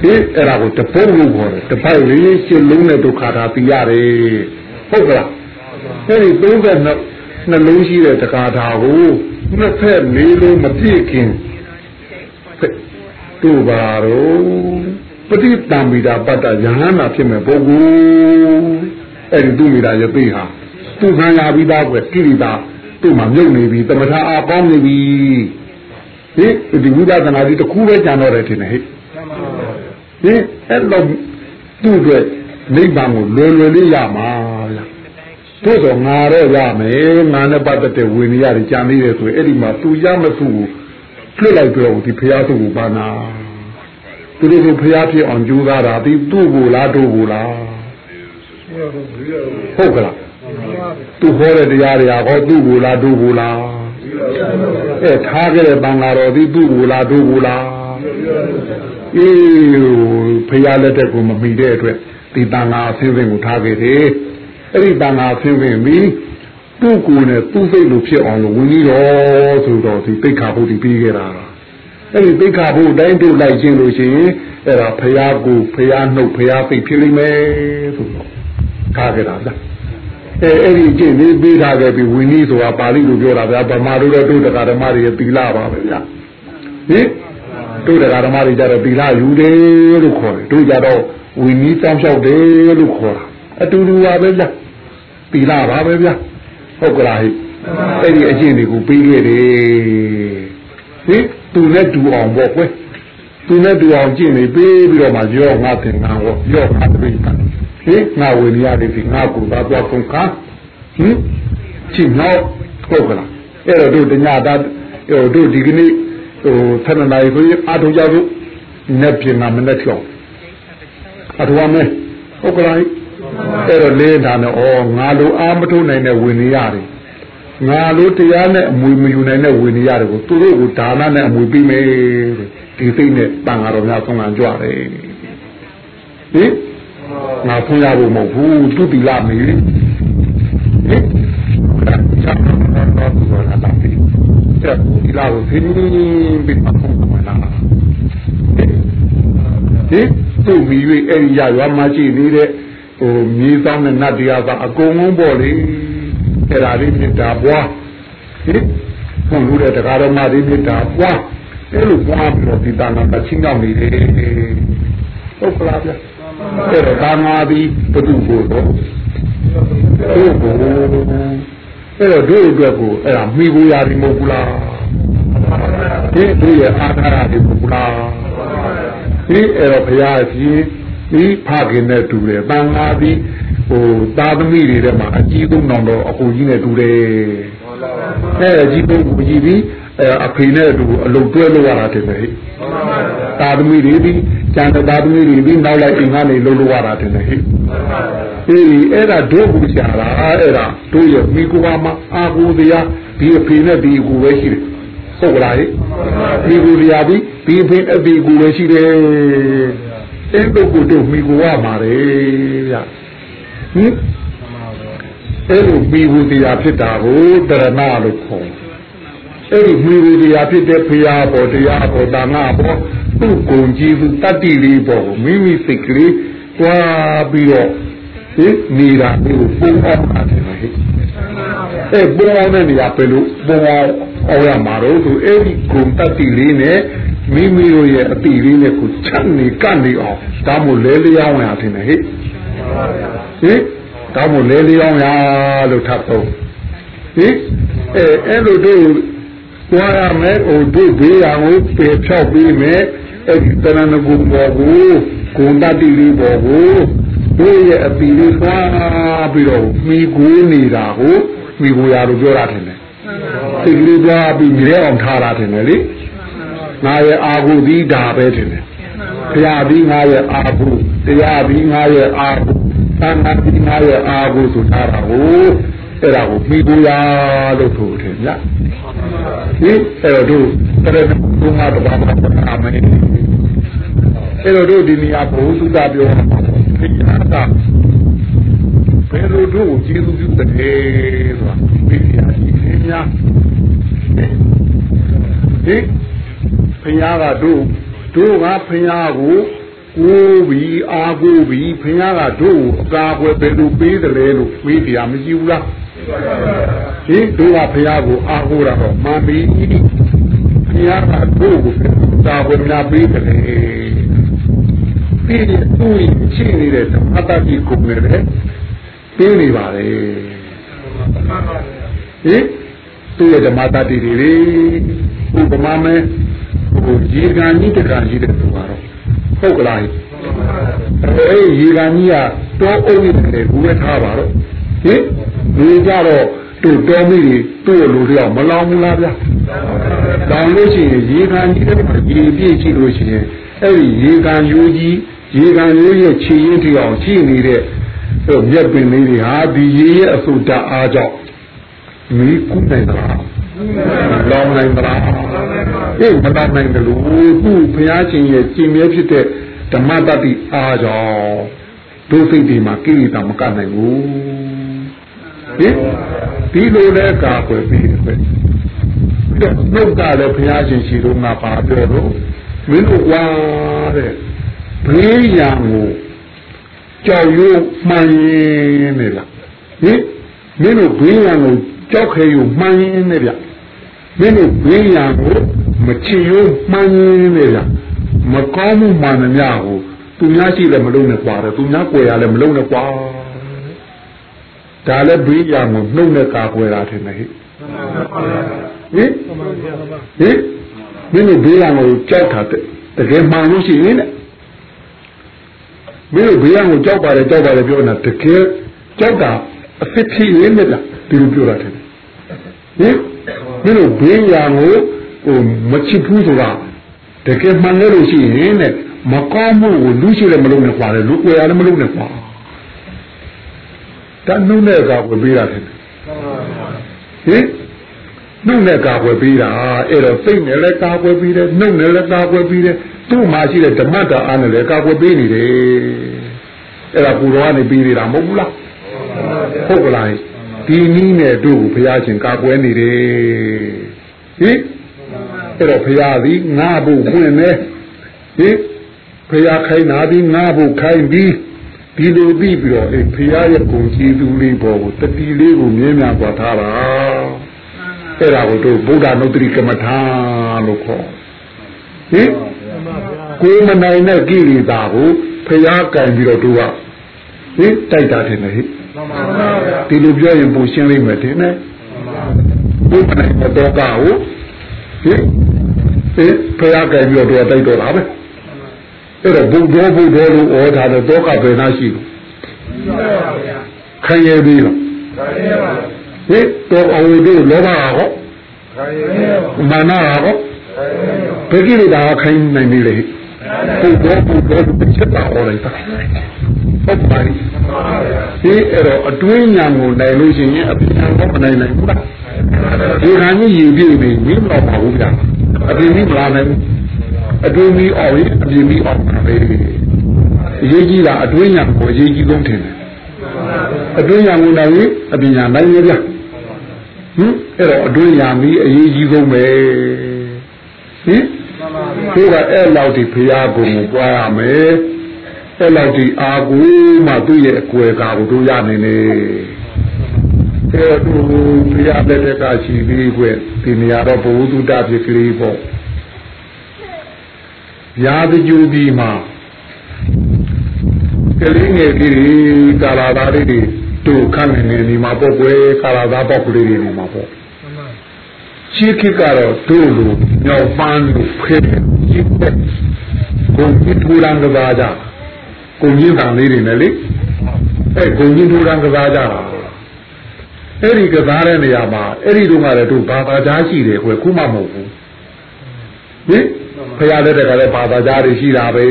B: ဟင်အဲ့ဒါကိုတပုတ်လို့ခေါ်တယ်တပိုက်လေးရှင်းလုံးနဲ့ဒုက္ခတာပြရတယ်ဟုတ်ကလားအဲ့ဒီ30နှလုံးရှိတဲ့တက္ကထာကိုနှစ်ဖက်လေးလုံးမပြည့်ခင်တို့ပါတော့ ပฏิတံမိတာပတ္တယဟနာဖြစ်မဲ့ပုဂ္ဂိုလ်အဲ့ဒီသူမိတာရသိဟာသူခံရပြီးသားကွယ်ကိရိတာသူ့မှာမြုပ်နေပြီတမထအားကောင်းနေပြီဟိဒီဝိဒနာကြီးတခုပဲကြံတော့တယ်ထင်တယ်ဟိဟင်အဲ့တော့သူ့အတွက်နိဗ္ဗာန်ကိုလွယ်လွယ်လေးရမှာလားတို့တော့ငါတော့ရမယ်ငါနဲ့ပတ်သက်တဲ့ဝိနည်းတွေကြံနေတယ်ဆိုရင်အဲ့ဒီမှာသူရမစုကိုလွတ်လိုက်တော့ဒီဖရာသူ့ကိုပါနာ သူတို့ကဖရာဖြစ်အောင်ကြိုးစားတာဒီသူ့ကိုလားတို့ကိုလားဟုတ်ကလားသူဟောတဲ့တရားတွေဟောသူ့ကိုလားတို့ကိုလားအဲထားခဲ့တဲ့ဘင်္ဂါတော်ဒီသူ့ကိုလားတို့ကိုလားအေးဖရာလက်ထက်ကိုမမီတဲ့အတွက်ဒီတန်ဃာအဆင်းဆင်းကိုထားခဲ့တယ်အဲ့ဒီတန်ဃာအဆင်းဆင်းပြီးသူ့ကိုယ်နဲ့သူ့စိတ်လိုဖြစ်အောင်လို့ဝင်ပြီးတော့ဆိုတော့ဒီတိတ်ခါဖို့ဒီပြီးခဲ့တာ အဲ့ဒီတိတ်ခါဖို့အတိုင်းတို့လိုက်ခြင်းလို့ရှိရင်အဲ့ဒါဖရာကိုဖရာနှုတ်ဖရာစိတ်ဖြစ်လိမ့်မယ်ဆိုတော့ထားခဲ့တာလားအဲအဲ့ဒီကျင့်လေးပေးထားခဲ့ပြီးဝိနည်းဆိုတာပါဠိလိုပြောတာဗျာဗမာတို့တော့တို့တရားဓမ္မတွေသီလပါပဲဗျာဟင်တို့တရားဓမ္မတွေကြတော့သီလယူတယ်လို့ခေါ်တယ်တို့ကြတော့ဝိနည်းတောင်းလျှောက်တယ်လို့ခေါ်တာအတူတူပါပဲဗျာသီလပါပဲဗျာဟုတ်ကလားဟိအဲ့ဒီအကျင့်တွေကိုပေးခဲ့တယ်ဟင် သူနဲ့တူအောင်ပေါ့ကွယ်သူနဲ့တူအောင်ကျင့်နေပေးပြီးတော့မှရောငါသင်္ကန်းဟောရောငါတပိဋကဟင်ငါဝေရရတယ်ဒီငါကူသာတော့ကုန်ခါဟင်ချင်းတော့ဟုတ်ကလားအဲ့တော့တို့တညတာဟိုတို့ဒီကနေ့ဟိုဆန္ဒနာရေးကိုအားထုတ်ကြလို့နဲ့ပြင်မှာမနဲ့ချောင်းအထဝမဲဟုတ်ကလားအဲ့တော့လေးဒါနဲ့ဩငါလိုအားမထုတ်နိုင်တဲ့ဝေနေရတယ် ငါလိုတရားနဲ့အမွေမယူနိုင်တဲ့ဝေနေရတယ်ကိုသူတို့ကိုဒါနနဲ့အမွေပြီးမယ်ဒီစိတ်နဲ့တန်ဃာတော်များဆုံးခံကြရတယ်ဟင်ငါဖွင့်ရဖို့မဟုတ်ဘူးသူတိလာမေဟင်ချက်တော့တော့တော့လာတာပြီချက်ဒီလာကိုသင်ပြီးမှဖုန်းမှာလာဟင်သူ့မိ၍အဲ့ဒီရရွာမှာရှိနေတဲ့ဟိုမြေဆောင်တဲ့နတ်တရားသာအကုန်လုံးပေါ့လေ အဲ့ဒါလေးမြစ်တာပွားဟင်ဘုံလူတဲ့တရားတော်မှာဒီမြစ်တာပွားအဲ့လိုပွားပြီးတော့ဒီတာနာတချင်းရောက်နေတယ်ဟုတ်ကလားဗျအဲ့တော့ဒါငါသည်ဘုသူ့ကိုတော့တို့ကိုအဲ့တော့တို့အတွက်ကိုအဲ့ဒါမိကိုရာဒီမဟုတ်ဘူးလားဒီတို့ရဲ့အာသာရဒီမဟုတ်ဘူးလားဒီအဲ့တော့ဘုရားကြီးဒီဖခင်နဲ့တူတယ်တန်ဃာသည် ဟိုသာသမီတွေထဲမှာအကြီးဆုံးတော်တော့အကိုကြီးနဲ့တူတယ်အဲ့အကြီးဆုံးကိုကြီးပြီးအဖေနဲ့အတူအလုပ်တွဲလုပ်ရတာတင်တယ်ဟဲ့သာသမီတွေဒီကျန်တဲ့သာသမီတွေဒီနောက်လိုက်အိမ်ကနေလုပ်လို့ရတာတင်တယ်ဟဲ့အေးအဲ့ဒါတို့ဘူးရှာတာအဲ့ဒါတို့ရဲ့မိကူပါမှာအာကူတရားဒီအဖေနဲ့ဒီအကူပဲရှိတယ်ဟုတ်ကလားဟဲ့မိကူတရားဒီဒီအဖေအဒီအကူပဲရှိတယ်အဲ့တို့ကိုတို့မိကူရမှာလေဗျ ဟင်အဲ့လိုမိကူတရားဖြစ်တာကိုတရဏလို့ခေါ်အဲ့ဒီမိဝေတရားဖြစ်တဲ့ဖရာပေါ်တရားပေါ်တာငါပေါ်သူ့ကိုယ်ကြီးသူတတ္တိလေးပေါ်ကိုမိမိစိတ်ကလေးတွားပြီးတော့ဟင်နေတာမျိုးပုံအောင်တာတယ်ဟဲ့အဲ့ပုံအောင်တဲ့နေရာပဲလို့ပုံအောင်အောင်ရမှာတော့သူအဲ့ဒီကိုယ်တတ္တိလေးနဲ့မိမိတို့ရဲ့အတိလေးနဲ့ကိုချက်နေကန့်နေအောင်ဒါမို့လဲလျောင်းရတယ်ဟဲ့ ဟင်ဒါမို့လဲလျောင်းရလို့ထပ်တော့ဟင်အဲအဲ့လိုတို့ွားရမယ်ဟိုတို့ဘေးရန်ကိုပေဖြောက်ပြီးမယ်အဲ့ဒီတဏှာကုဘောကိုဂုဏတတိလေးဘောကိုတို့ရဲ့အပီလေးသွားပြီးတော့မိကိုနေတာကိုမိကိုရလို့ပြောတာတယ်စိတ်လေးသွားပြီးမြဲအောင်ထားတာတယ်လေငါရဲ့အာဟုသီးဒါပဲတယ် ဘုရားပြီးငါရဲ့အာဟုတရားပြီးငါရဲ့အာဟုသံဃာပြီးငါရဲ့အာဟုဆိုထားတာကိုအဲ့ဒါကိုမိကိုရလို့ဆိုတယ်ညဟင်အဲ့တော့တို့တရဏဘုံမှာတဘာမှမနာမယ်အဲ့တော့တို့ဒီနေရာဘုသူတာပြောမှာဒီဟာကဘယ်လိုတို့ကျေးဇူးပြုတယ်ဆိုတာဒီနေရာရှိခင်များဟင်ဖခင်ကတို့ တို့ကဖခင်ကိုကိုးပြီးအားကိုးပြီးဖခင်ကတို့အကာအကွယ်ဘယ်လိုပေးတယ်လဲလို့မေးတရားမရှိဘူးလားဟင်တို့ကဘုရားကိုအားကိုးတာတော့မှန်ပြီဘုရားကတို့ကိုသာဝေနာပေးတယ်ပြီးရင်သူ့ရှိနေတဲ့ဓမ္မတတိကိုလည်းပြီးနေပါလေဟင်သူ့ရဲ့ဓမ္မတတိတွေလေဥပမာမဲ့ ဟိုရေကန်ကြီးတကန်ကြီးတဲ့သူကတော့ဟုတ်ကလားအဲရေကန်ကြီးကတော့အုပ်နေတယ်ဘူးပဲထားပါတော့ဟင်ဒီကြတော့တို့တော်မိတွေတို့လူတယောက်မလောင်ဘူးလားဗျာလောင်လို့ရှိရင်ရေကန်ကြီးတဲ့မှာရေပြည့်ရှိလို့ရှိရင်အဲ့ဒီရေကန်ယိုးကြီးရေကန်ယိုးရဲ့ခြေရင်းထီအောင်ရှိနေတဲ့ဟိုမြက်ပင်လေးတွေဟာဒီရေရဲ့အဆုတအားကြောင့်မီးကူးနိုင်တာလောင်နိုင်တာ အေးမတတ်နိုင်တယ်လို့သူ့ဘုရားရှင်ရဲ့ကြည်မြဲဖြစ်တဲ့ဓမ္မတတိအားကြောင့်ဒုစိတ်ဒီမှာကိလေသာမကနိုင်ဘူးဟင်ဒီလိုလဲကာကွယ်ပြီးတယ်ပဲနှုတ်ကလည်းဘုရားရှင်ရှိတော့ငါပါပြောတော့မင်းတို့ကွာတဲ့ဘေးရန်ကိုကြောက်ရွံ့မှန်ရင်နေလားဟင်မင်းတို့ဘေးရန်ကိုကြောက်ခဲယူမှန်ရင်နေဗျမင်းတို့ဘေးရန်ကို မချင်ယူမှန်ရင်နေဗျမကောင်းမှုမှန်သမျှကိုသူများရှိလည်းမလုံးနဲ့ကွာတယ်သူများကြွယ်ရလည်းမလုံးနဲ့ကွာဒါလည်းဘေးရန်ကိုနှုတ်နဲ့ကာကွယ်တာထင်တယ်ဟိဟင်ဟင်မင်းတို့ဘေးရန်ကိုကြောက်တာတကယ်မှန်လို့ရှိရင်တဲ့မင်းတို့ဘေးရန်ကိုကြောက်ပါတယ်ကြောက်ပါတယ်ပြောနေတာတကယ်ကြောက်တာအစ်စ်ဖြစ်ရင်းနဲ့လားဒီလိုပြောတာတယ်ဟင်မင်းတို့ဘေးရန်ကို ဟိုမချစ်ဘူးဆိုတာတကယ်မှန်လို့ရှိရင်တဲ့မကောင်းမှုကိုလူရှိလည်းမလုပ်နဲ့ခွာတယ်လူကိုရလည်းမလုပ်နဲ့ခွာတနှုတ်နဲ့ကာကွယ်ပေးတာတယ်ဟင်နှုတ်နဲ့ကာကွယ်ပေးတာအဲ့တော့စိတ်နဲ့လည်းကာကွယ်ပေးတယ်နှုတ်နဲ့လည်းကာကွယ်ပေးတယ်သူ့မှာရှိတဲ့ဓမ္မတာအားနဲ့လည်းကာကွယ်ပေးနေတယ်အဲ့ဒါကိုယ်တော်ကနေပေးနေတာမဟုတ်ဘူးလားဟုတ်ကလားဒီနည်းနဲ့တို့ဘုရားရှင်ကာကွယ်နေတယ်ဟင် အဲ့တော့ဘုရားသည်ငါ့ဘုဖွင့်နေဟင်ဖရာခိုင်းနာပြီးငါဖို့ခိုင်းပြီးဒီလိုပြီးပြီးတော့အဲဖရာရဲ့ဂုဏ်ကြည်သူလေးပေါ်ကိုတတိလေးကိုမြင်များသွားထားတာအဲ့ဒါကိုတို့ဗုဒ္ဓနုတ္တိကမ္မထာလို့ခေါ်ဟင်ကိုယ်မနိုင်တဲ့ကိလေသာကိုဖရာကံပြီးတော့တို့ကဟင်တိုက်တာတယ်ဟဲ့ဒီလိုပြောရင်ပုံရှင်းလိမ့်မယ်တင်နဲ့ဘုရားနဲ့တော့ကောဟင် ဟင်ဖရာကံပြီးတော့တို့ကတိုက်တော့တာပဲအဲ့တော့ဘုဒ္ဓဘုဒ္ဓလို့ဩထားတဲ့တောကဘယ်နှရှိလို့ခံရပြီလားဟင်တော့အဝိတို့လောဘဟောမာနဟောဘယ်ကိလေသာခိုင်းနိုင်ပြီလေဘုဒ္ဓဘုဒ္ဓလို့ချက်တာဟောလိုက်တာဟုတ်ပါပြီဒီအဲ့တော့အတွင်းညာကိုနိုင်လို့ရှိရင်အပြင်တော့မနိုင်နိုင်ဘူးလားဒီခါကြီးရင်ပြည့်ပြီမင်းမတော်ပါဘူးဗျာ အပြင်ကြီးမလာနိုင်ဘူးအတွင်းကြီးအောင်ရင်အပြင်ကြီးအောင်ပါပဲအရေးကြီးတာအတွင်းညာကိုအရေးကြီးဆုံးထင်တယ်အတွင်းညာကိုနိုင်ရင်အပြင်ညာနိုင်ရဗျာဟင်အဲ့တော့အတွင်းညာမီးအရေးကြီးဆုံးပဲဟင်သူကအဲ့လောက်ဒီဖရာကိုပွားရမယ်အဲ့လောက်ဒီအာကိုမှသူ့ရဲ့အကွယ်ကာကိုတို့ရနေနေ အဲ့တော့ဖရာလက်ထက်ကရှိပြီးကွဒီနေရာတော့ဘုဟုတုတဖြစ်ကလေးပေါ့ရာဇကြူပြီးမှကလေးငယ်ကြီးကာလာသားလေးတွေတို့ခန့်နေနေဒီမှာပေါ့ကွယ်ကာလာသားပေါ့ကလေးတွေဒီမှာပေါ့ရှိခိကတော့တို့လိုမြောက်ပန်းလို့ဖဲရှိတဲ့ကိုကြီးထူရန်ကစားကြကိုကြီးတန်လေးတွေနဲ့လေအဲကိုကြီးထူရန်ကစားကြတာ အဲ့ဒီကစားတဲ့နေရာမှာအဲ့ဒီတော့ကလည်းတို့ဘာသာကြားရှိတယ်ကွယ်ခုမှမဟုတ်ဘူးဟင်ဖရာလက်ထက်ကလည်းဘာသာကြားတွေရှိတာပဲ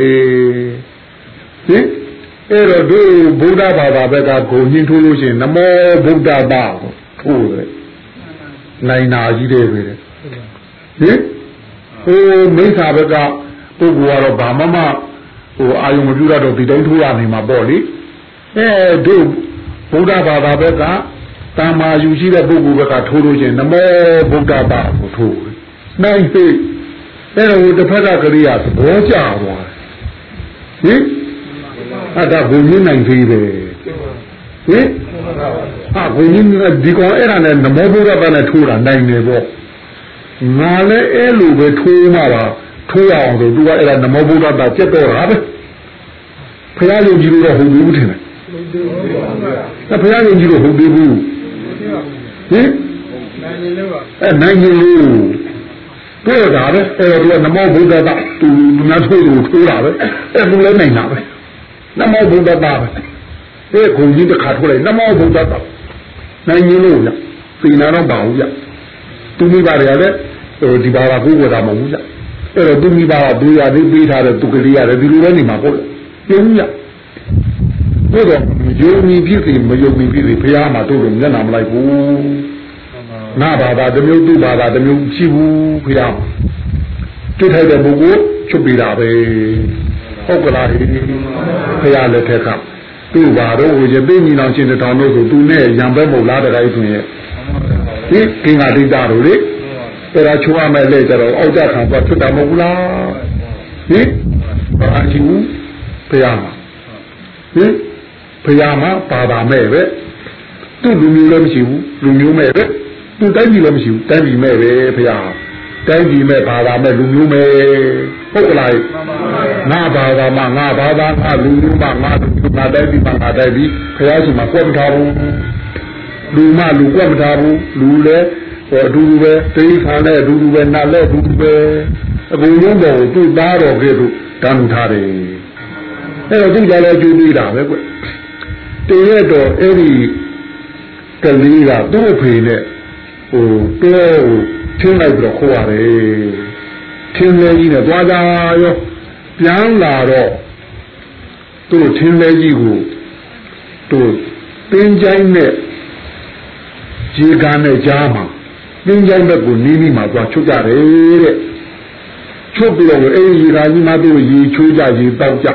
B: ဟင်အဲ့တော့တို့ဗုဒ္ဓဘာသာဘက်ကဂုံညင်းထိုးလို့ရှိရင်နမောဗုဒ္ဓဘာထိုးတယ်နိုင်နာကြီးတယ်ပဲဟင်ဟိုမိစ္ဆာဘက်ကပုဂ္ဂိုလ်ကတော့ဘာမှမဟိုအာယုံမပြုတော့ဒီတိုင်းထိုးရနေမှာပေါ့လေအဲတို့ဗုဒ္ဓဘာသာဘက်က တာမာယူရှိတဲ့ပုဂ္ဂိုလ်ဘက်ကထိုးလို့ရှိရင်နမောဗုဒ္ဓဘာကိုထိုးတယ်နိုင်ပြီအဲ့တော့တစ်ဖက်ကကရိယာသဘောကျသွားတယ်ဟင်အဲ့ဒါဘုံညနိုင်သေးတယ်ဟင်ဟာဘုံညဒီကောင်အဲ့ဒါနဲ့နမောဗုဒ္ဓဘာနဲ့ထိုးတာနိုင်တယ်ပေါ့ငါလည်းအဲ့လိုပဲထိုးမှပါထိုးရအောင်ဆိုသူကအဲ့ဒါနမောဗုဒ္ဓဘာကျက်တော့တာပဲဖရာယုံကြည်လို့တော့ဟုတ်ဘူးထင်တယ်အဲ့ဖရာယုံကြည်လို့ဟုတ်သေးဘူး ဟင်နိုင်နေလို့အဲ့နိုင်နေလို့တွေ့တာပဲအဲ့တော့နမောဗုဒ္ဓဘာသူငါထိုးလို့ထိုးတာပဲအဲ့သူလည်းနိုင်တာပဲနမောဗုဒ္ဓဘာပဲအဲခုံကြီးတစ်ခါထုတ်လိုက်နမောဗုဒ္ဓဘာနိုင်ရင်လို့ညသိနာတော့ပါဘူးညသူမိဘတွေကလည်းဟိုဒီဘာသာကိုယ်ဝတာမဟုတ်ဘူးညအဲ့တော့သူမိဘကဒူရသေးပေးထားတဲ့သူကလေးရတယ်ဒီလိုလည်းနေမှာပေါ့ပြင်းည ဘုရားယုံကြည်ဖြစ်စီမယုံကြည်ဖြစ်စီဘုရားမှာတို့လို့မျက်နှာမလိုက်ဘူးနာဘာသာတစ်မျိုးသူ့ဘာသာတစ်မျိုးရှိဘူးဘုရားတွေ့ထိုက်တဲ့ပုဂ္ဂိုလ်ချုပ်ပြတာပဲဟုတ်ကလားဟိဘုရားလက်ထက်ကသူ့ဘာတော့ဝေရသိညီလောင်ရှင်တောင်တို့ဆိုသူနဲ့ရံပဲမဟုတ်လားတခါကြီးသူရဲ့ဒီကင်္ဂဒိတာတို့လေအဲ့ဒါချိုးရမယ်လေကြတော့အောက်ကြခံသွားထွက်တာမဟုတ်ဘူးလားဟင်ဘာကြည့်ဘူးဘုရားမှာဟင် ဘုရားမှာပါပါမဲ့ပဲသူ့လူမျိုးလည်းမရှိဘူးလူမျိုးမဲ့ပဲသူတိုင်းပြည်လည်းမရှိဘူးတိုင်းပြည်မဲ့ပဲဘုရားတိုင်းပြည်မဲ့ဘာသာမဲ့လူမျိုးမဲ့ဟုတ်ကလားငါဘာသာမှငါဘာသာငါလူမျိုးမှငါလူမျိုးငါတိုင်းပြည်မှငါတိုင်းပြည်ဘုရားရှင်မှာကွက်မထားဘူးလူမှလူကွက်မထားဘူးလူလည်းဟိုအတူတူပဲတိခါနဲ့အတူတူပဲနာလည်းအတူတူပဲအကုန်လုံးပေါ်သူ့သားတော်ကဲ့သို့တန်းထားတယ်အဲ့တော့သူကြလည်းကျူးပြီးတာပဲကွ တရတော့အဲ့ဒီကလေးကသူ့အဖေနဲ့ဟိုတဲဟိုထင်းလိုက်ပြီးတော့ခိုးရတယ်ထင်းလေးကြီးနဲ့သွားကြရောပြန်လာတော့သူ့ထင်းလေးကြီးကိုသူ့တင်းချိုင်းနဲ့ခြေကန်းနဲ့ကြားမှာတင်းချိုင်းဘက်ကိုနီးနီးမှာသွားချုပ်ကြတယ်တဲ့ချုပ်ပြီးတော့အဲ့ဒီရာကြီးမတို့ရေချိုးကြရေတောက်ကြ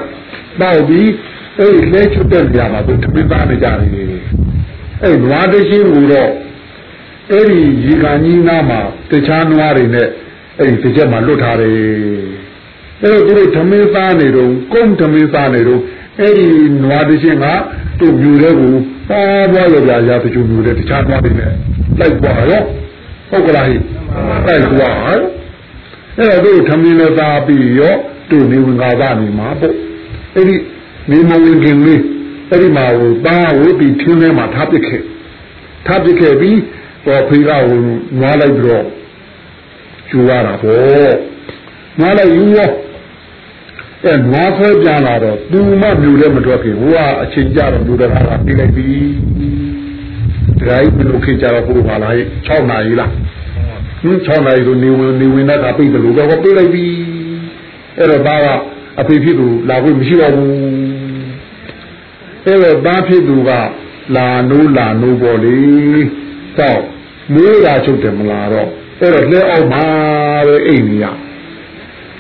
B: တောက်ပြီး အဲ့ဒီလဲချုပ်တဲ့နေရာမှာသူတပိသားနေကြတယ်အဲ့နွားတရှိကိုတော့အဲ့ဒီရေကန်ကြီးနားမှာတခြားနွားတွေနဲ့အဲ့ဒီတစ်ချက်မှာလွတ်ထားတယ်အဲ့တော့သူတို့ဓမင်းစားနေတော့ကုန်းဓမင်းစားနေတော့အဲ့ဒီနွားတချင်းကသူ့မြူတဲ့ကိုပါပွားရပြရာတချို့မြူတဲ့တခြားနွားတွေနဲ့လိုက်ပွားရောဟုတ်ကလားဟိလိုက်ပွားအဲ့တော့သူဓမင်းနဲ့စားပြီးရောသူ့နေဝင်ကားကနေမှာပေါ့အဲ့ဒီ နေမဝင်ခင်လေးအဲ့ဒီမှာဟိုတားဟိုဒီထင်းထဲမှာထားပစ်ခဲ့ထားပစ်ခဲ့ပြီးတော့ဖေးကဟိုနွားလိုက်ပြီးတော့ယူရတာပေါ့နွားလိုက်ယူရောအဲနွားဆွဲပြန်လာတော့သူမှမြူတဲ့မထွက်ခင်ဟိုကအချိန်ကြတော့မြူတဲ့ခါကပြီးလိုက်ပြီဒရိုက်ဘယ်လိုခေကြတော့ဘုရားလာ6နာရီလားဟင်း6နာရီဆိုနေဝင်နေဝင်တဲ့ကပြိတယ်လို့တော့ပြိလိုက်ပြီအဲ့တော့ဒါကအဖေဖြစ်သူလာခွင့်မရှိတော့ဘူး အဲ့တော့သားဖြစ်သူကလာနိုးလာနိုးပေါ်လေစောက်မွေးတာချုပ်တယ်မလားတော့အဲ့တော့လက်အောက်မှာပဲအိမ်ကြီးရ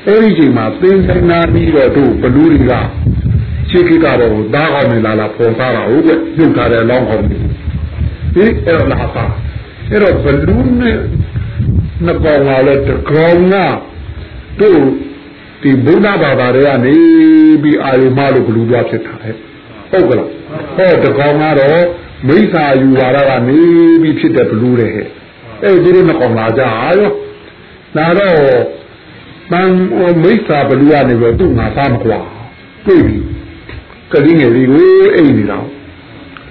B: အဲ့ဒီချိန်မှာသင်္ကနာပြီးတော့တို့ဘလူးတွေကရှေးခေတ်ကတော့သားကောင်းနေလာလာပေါ်သားတာဟုတ်ကဲ့ပြုတ်ထားတဲ့လောင်းကောင်းတွေဒီအဲ့တော့လာပါအဲ့တော့ဘလူးနဲ့နှစ်ကောင်လာလဲတကောင်ကတို့ဒီဘုရားဘာသာတွေကနေပြီးအာယုမလို့ဘလူးပြဖြစ်တာဟဲ့ ဟုတ်ကလားဟောတကောင်ကတော့မိစ္ဆာယူလာတာကနေပြီးဖြစ်တဲ့ဘလူးတွေဟဲ့အဲ့ဒီလိုမကောင်လာကြရောနာတော့တန်မိစ္ဆာဘလူးကနေပြီးသူ့ငါသားမကွာတွေ့ပြီကလေးငယ်လေးကိုအိမ်နေတာ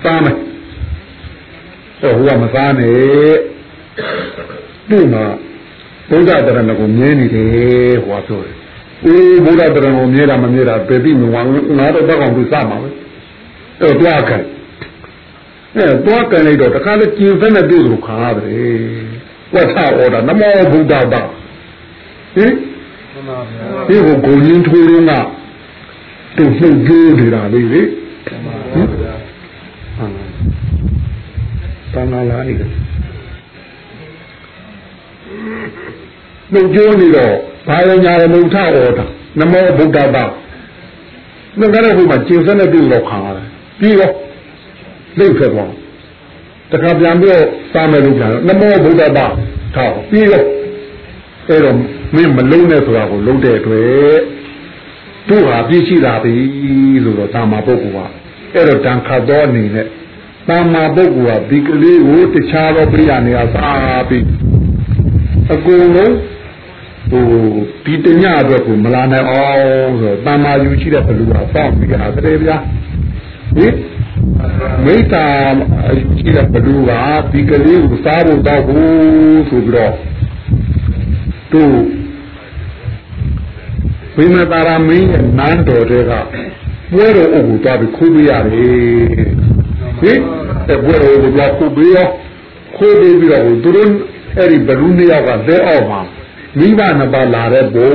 B: သားမယ်အဲ့ဟိုကမသားနဲ့သူ့မှာဘုရားတရဏကိုမြင်နေတယ်ဟောပြောတယ်အေးဘုရားတရဏကိုမြင်တာမမြင်တာပဲပြီးငါငါတော့တောက်အောင်သူစမှာပဲအဲ့ တော့တွားကန်အဲတွားကန်လိုက်တော့တခါလေကျင်ဖက်နဲ့တွေ့လို့ခါရတယ်ဝတ်ထားအော်တာနမောဘုဒ္ဓဘာဟင်ဒီကိုကိုရင်းထိုးရင်းကသူနှုတ်ကြိုးနေတာလေးလေဟင်တန်လာလိုက်နှုတ်ကြိုးနေတော့ဘာရညာရမုထအော်တာနမောဘုဒ္ဓဘာငါကတော့ဟိုမှာကျင်စက်နဲ့တွေ့လို့ခါရတယ် ပြီးတော့လိတ်ဖက်သွားတခါပြန်ပြီးတော့စာမယ်လို့ပြန်တော့နမောဗုဒ္ဓဘာထောက်ပြီးတော့အဲ့တော့မင်းမလုံးနဲ့ဆိုတာကိုလုံးတဲ့အတွက်တို့ဟာပြည့်ရှိလာပြီဆိုတော့တာမာပုဂ္ဂိုလ်ကအဲ့တော့တန်ခတ်သောအနေနဲ့တာမာပုဂ္ဂိုလ်ကဒီကလေးကိုတခြားသောပြိယာနေရာစာပြီးအကုန်လုံးဟိုဒီတညအတွက်ကိုမလာနိုင်အောင်ဆိုတော့တာမာယူရှိတဲ့ဘလူကစောင့်ပြီးကြတာတည်းဗျာ ဟင်မိတ္တာရှိတဲ့ဘလူကဒီကလေးကိုစားဖို့တော့ဘူးဆိုပြီးတော့သူဝိမတာရမင်းရဲ့နန်းတော်တွေကပွဲတော်အုပ်ကိုသွားပြီးခိုးပေးရတယ်ဟင်အဲပွဲတော်ကိုသွားခိုးပေးရောခိုးပေးပြီးတော့သူတို့အဲ့ဒီဘလူနှစ်ယောက်ကလက်အောက်မှာမိဘနှစ်ပါးလာတဲ့ဘုံ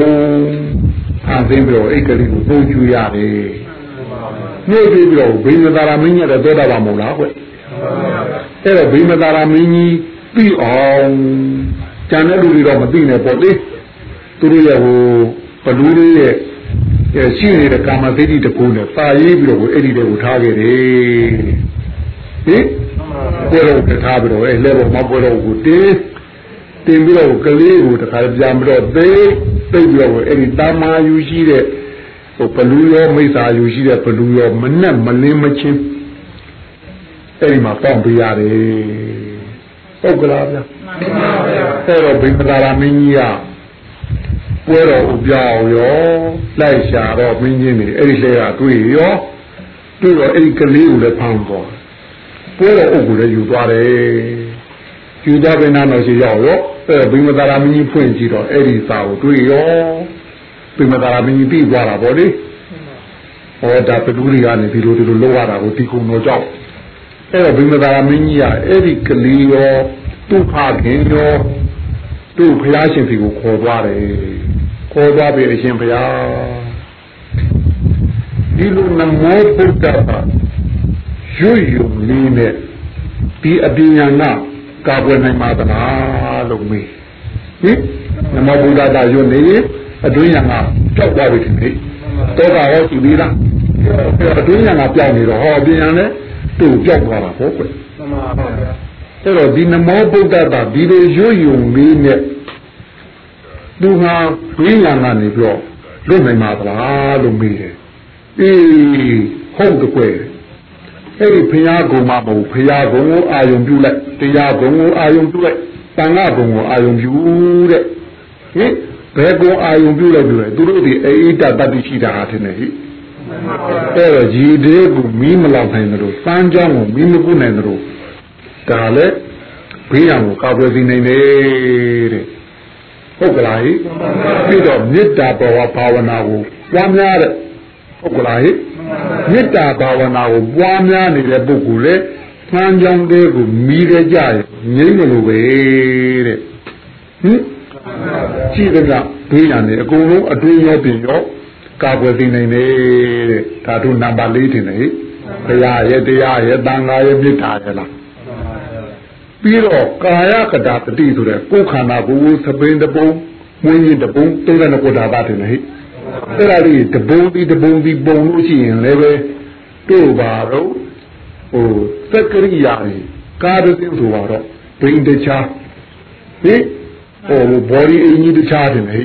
B: ဖန်ဆင်းပြီးတော့အိတ်ကလေးကိုပို့ချူရတယ် နှိုးပြီးတော့ဘိမသာရမင်းကြီးတဲ့သောတာပန်မဟုတ်လားကွအဲ့တော့ဘိမသာရမင်းကြီးပြီးအောင်ကျန်တဲ့လူတွေတော့မသိနဲ့ပေါ့လေသူတို့ရဲ့ဟိုဘလူးလေးရဲ့ရှိနေတဲ့ကာမသိတိတကူနဲ့ပါရေးပြီးတော့အဲ့ဒီတွေကိုထားခဲ့တယ်ဟင်ပွဲတော်ထားပြီးတော့အဲ့လဲပေါ်မှာပွဲတော်ကိုတင်းတင်ပြီးတော့ကလေးကိုတခါပြန်ပြီးတော့သိသိပြီးတော့အဲ့ဒီတာမာယူရှိတဲ့ ဟိုဘလူရောမိစ္ဆာယူရှိတဲ့ဘလူရောမနဲ့မလင်းမချင်းအဲ့ဒီမှာပေါက်ပြရတယ်ဟုတ်ကလားဗျာမှန်ပါဗျာအဲ့တော့ဘိက္ခရာမင်းကြီးကပွဲတော်ဥပြောင်းရောလိုက်ရှာတော့မင်းကြီးနေအဲ့ဒီလေကတွေ့ရောတွေ့တော့အဲ့ဒီကလေးကိုလည်းဖမ်းသွားပွဲတော်ဥကိုလည်းယူသွားတယ်ယူသွားပြန်တော့ရှိရောက်ရောအဲ့ဘိမသာရမင်းကြီးဖွင့်ကြည့်တော့အဲ့ဒီစာကိုတွေ့ရော ဘိမသာရမင်းကြီးပြီးသွားတာဗောလေဟောဒါပတူရီကနေဒီလိုဒီလိုလောက်ရတာကိုဒီကုံတော်ကြောက်အဲ့တော့ဘိမသာရမင်းကြီးကအဲ့ဒီကလေးရောသူ့ဖခင်ရောသူ့ဖျားရှင်စီကိုခေါ်သွားတယ်ခေါ်သွားပြီအရှင်ဘုရားဒီလိုနမောဗုဒ္ဓဘာရွယုံလေးနဲ့ဒီအပညာနာကာကွယ်နိုင်ပါသလားလို့မေးဟင်နမောဗုဒ္ဓဘာရွနေ အတွင်းရံကကြောက်သွားပြီဒီနေ့တော့ကဟောသူသေးလားအတွင်းရံကပြောင်းနေတော့ဟောပညာနဲ့သူ့ကြောက်သွားတာဟုတ်ကွယ်မှန်ပါဗျာအဲ့တော့ဒီနမောဗုဒ္ဓဘာဒီလိုရွယုံလေးနဲ့သူဟာဝိညာဉ်ကနေပြီးတော့လွတ်နိုင်မှာသလားလို့မေးတယ်အေးဟုတ်တကွယ်အဲ့ဒီဖရာကုံမှာမဟုတ်ဖရာကုံကိုအာယုံပြုလိုက်တရားကုံကိုအာယုံပြုလိုက်တန်ခါကုံကိုအာယုံပြုတဲ့ဟင် ဘယ်ကုံအာယုံပြုလိုက်ပြုလိုက်သူတို့ဒီအိဋ္ဌတတ္တိရှိတာထင်တယ်ဟိအဲ့တော့ဂျီဒေကိုမီးမလောက်နိုင်တယ်လို့စမ်းကြောင်းကိုမီးမကုနိုင်တယ်လို့ဒါလည်းဘေးရန်ကိုကာကွယ်စီနိုင်တယ်တဲ့ဟုတ်ကလားဟိပြီးတော့မေတ္တာဘောဘာဝနာကိုပွားများတဲ့ဟုတ်ကလားဟိမေတ္တာဘာဝနာကိုပွားများနေတဲ့ပုဂ္ဂိုလ်လေဆန်းကြောင်းတဲ့ကိုမီးရကြရငြိမ့်မလို့ပဲတဲ့ဟင် ကြည့်ကြဘေးရန်နေအကုန်လုံးအတွင်းရောပြင်ရောကာကွယ်သိနိုင်တယ်တဲ့ဓာတုနံပါတ်၄တင်တယ်ဟိဘုရားရဲ့တရားရဲ့တန်ခါရဲ့မေတ္တာရဲ့လားပြီးတော့ကာယကတာတတိဆိုတဲ့ကိုယ်ခန္ဓာကိုယ်သပင်းတပုံမွေးရင်တပုံသိတဲ့ကိုယ်ဓာတ်တင်တယ်ဟိအဲ့ဒါလေးတပုံဒီတပုံဒီပုံလို့ရှိရင်လည်းပဲတို့ပါတော့ဟိုသက်ကရိယာကြီးကာရတင်ဆိုပါတော့ဘိန်းတခြားဟိ ဟို body အင်းကြီးတခြားတယ်ဟိ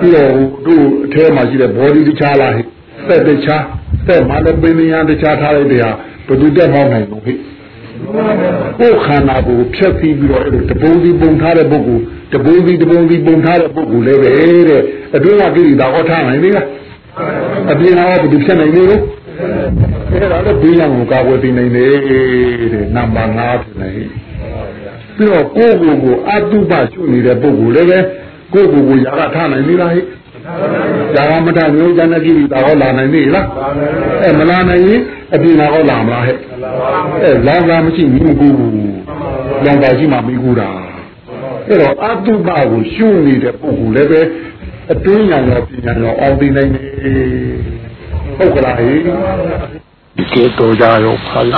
B: ပြီးတော့တို့အထဲမှာရှိတဲ့ body တခြားလားဟိသက်တခြားသက်မှာလည်းပင်ဉာဏ်တခြားထားလိုက်တဲ့ဟာဘယ်သူတက်မောင်းနိုင်လို့ဟိကိုယ်ခန္ဓာကိုဖြတ်ပြီးပြီးတော့အဲ့လိုတပုံစီပုံထားတဲ့ပုဂ္ဂိုလ်တပုံစီတပုံစီပုံထားတဲ့ပုဂ္ဂိုလ်လည်းပဲတဲ့အတွင်းကကိရိတာဟောထားနိုင်လေလားအပြင်ကဘယ်သူဖြတ်နိုင်လေလို့အဲ့ဒါလည်းဘေးရန်ကိုကာကွယ်တင်နိုင်တယ်တဲ့နံပါတ်5ဖြစ်နေ ပြီးတော့ကိုယ့်ကိုယ်ကိုအတုပရှုနေတဲ့ပုဂ္ဂိုလ်လည်းပဲကိုယ့်ကိုယ်ကိုຢာကထားနိုင်လေလားဟိຢာကမထမျိုးဇာနကိရိတာဟောလာနိုင်လေလားအဲမလာနိုင်ရင်အပြင်ကဟောလာမလားဟဲ့အဲလောင်ကမရှိဘူးမကူဘူးလောင်ကရှိမှမကူတာအဲ့တော့အတုပကိုရှုနေတဲ့ပုဂ္ဂိုလ်လည်းပဲအတွင်းညာရောပညာရောအောင်သိနိုင်တယ်ဟုတ်ကလားဟိ کے تو جاؤ پھل۔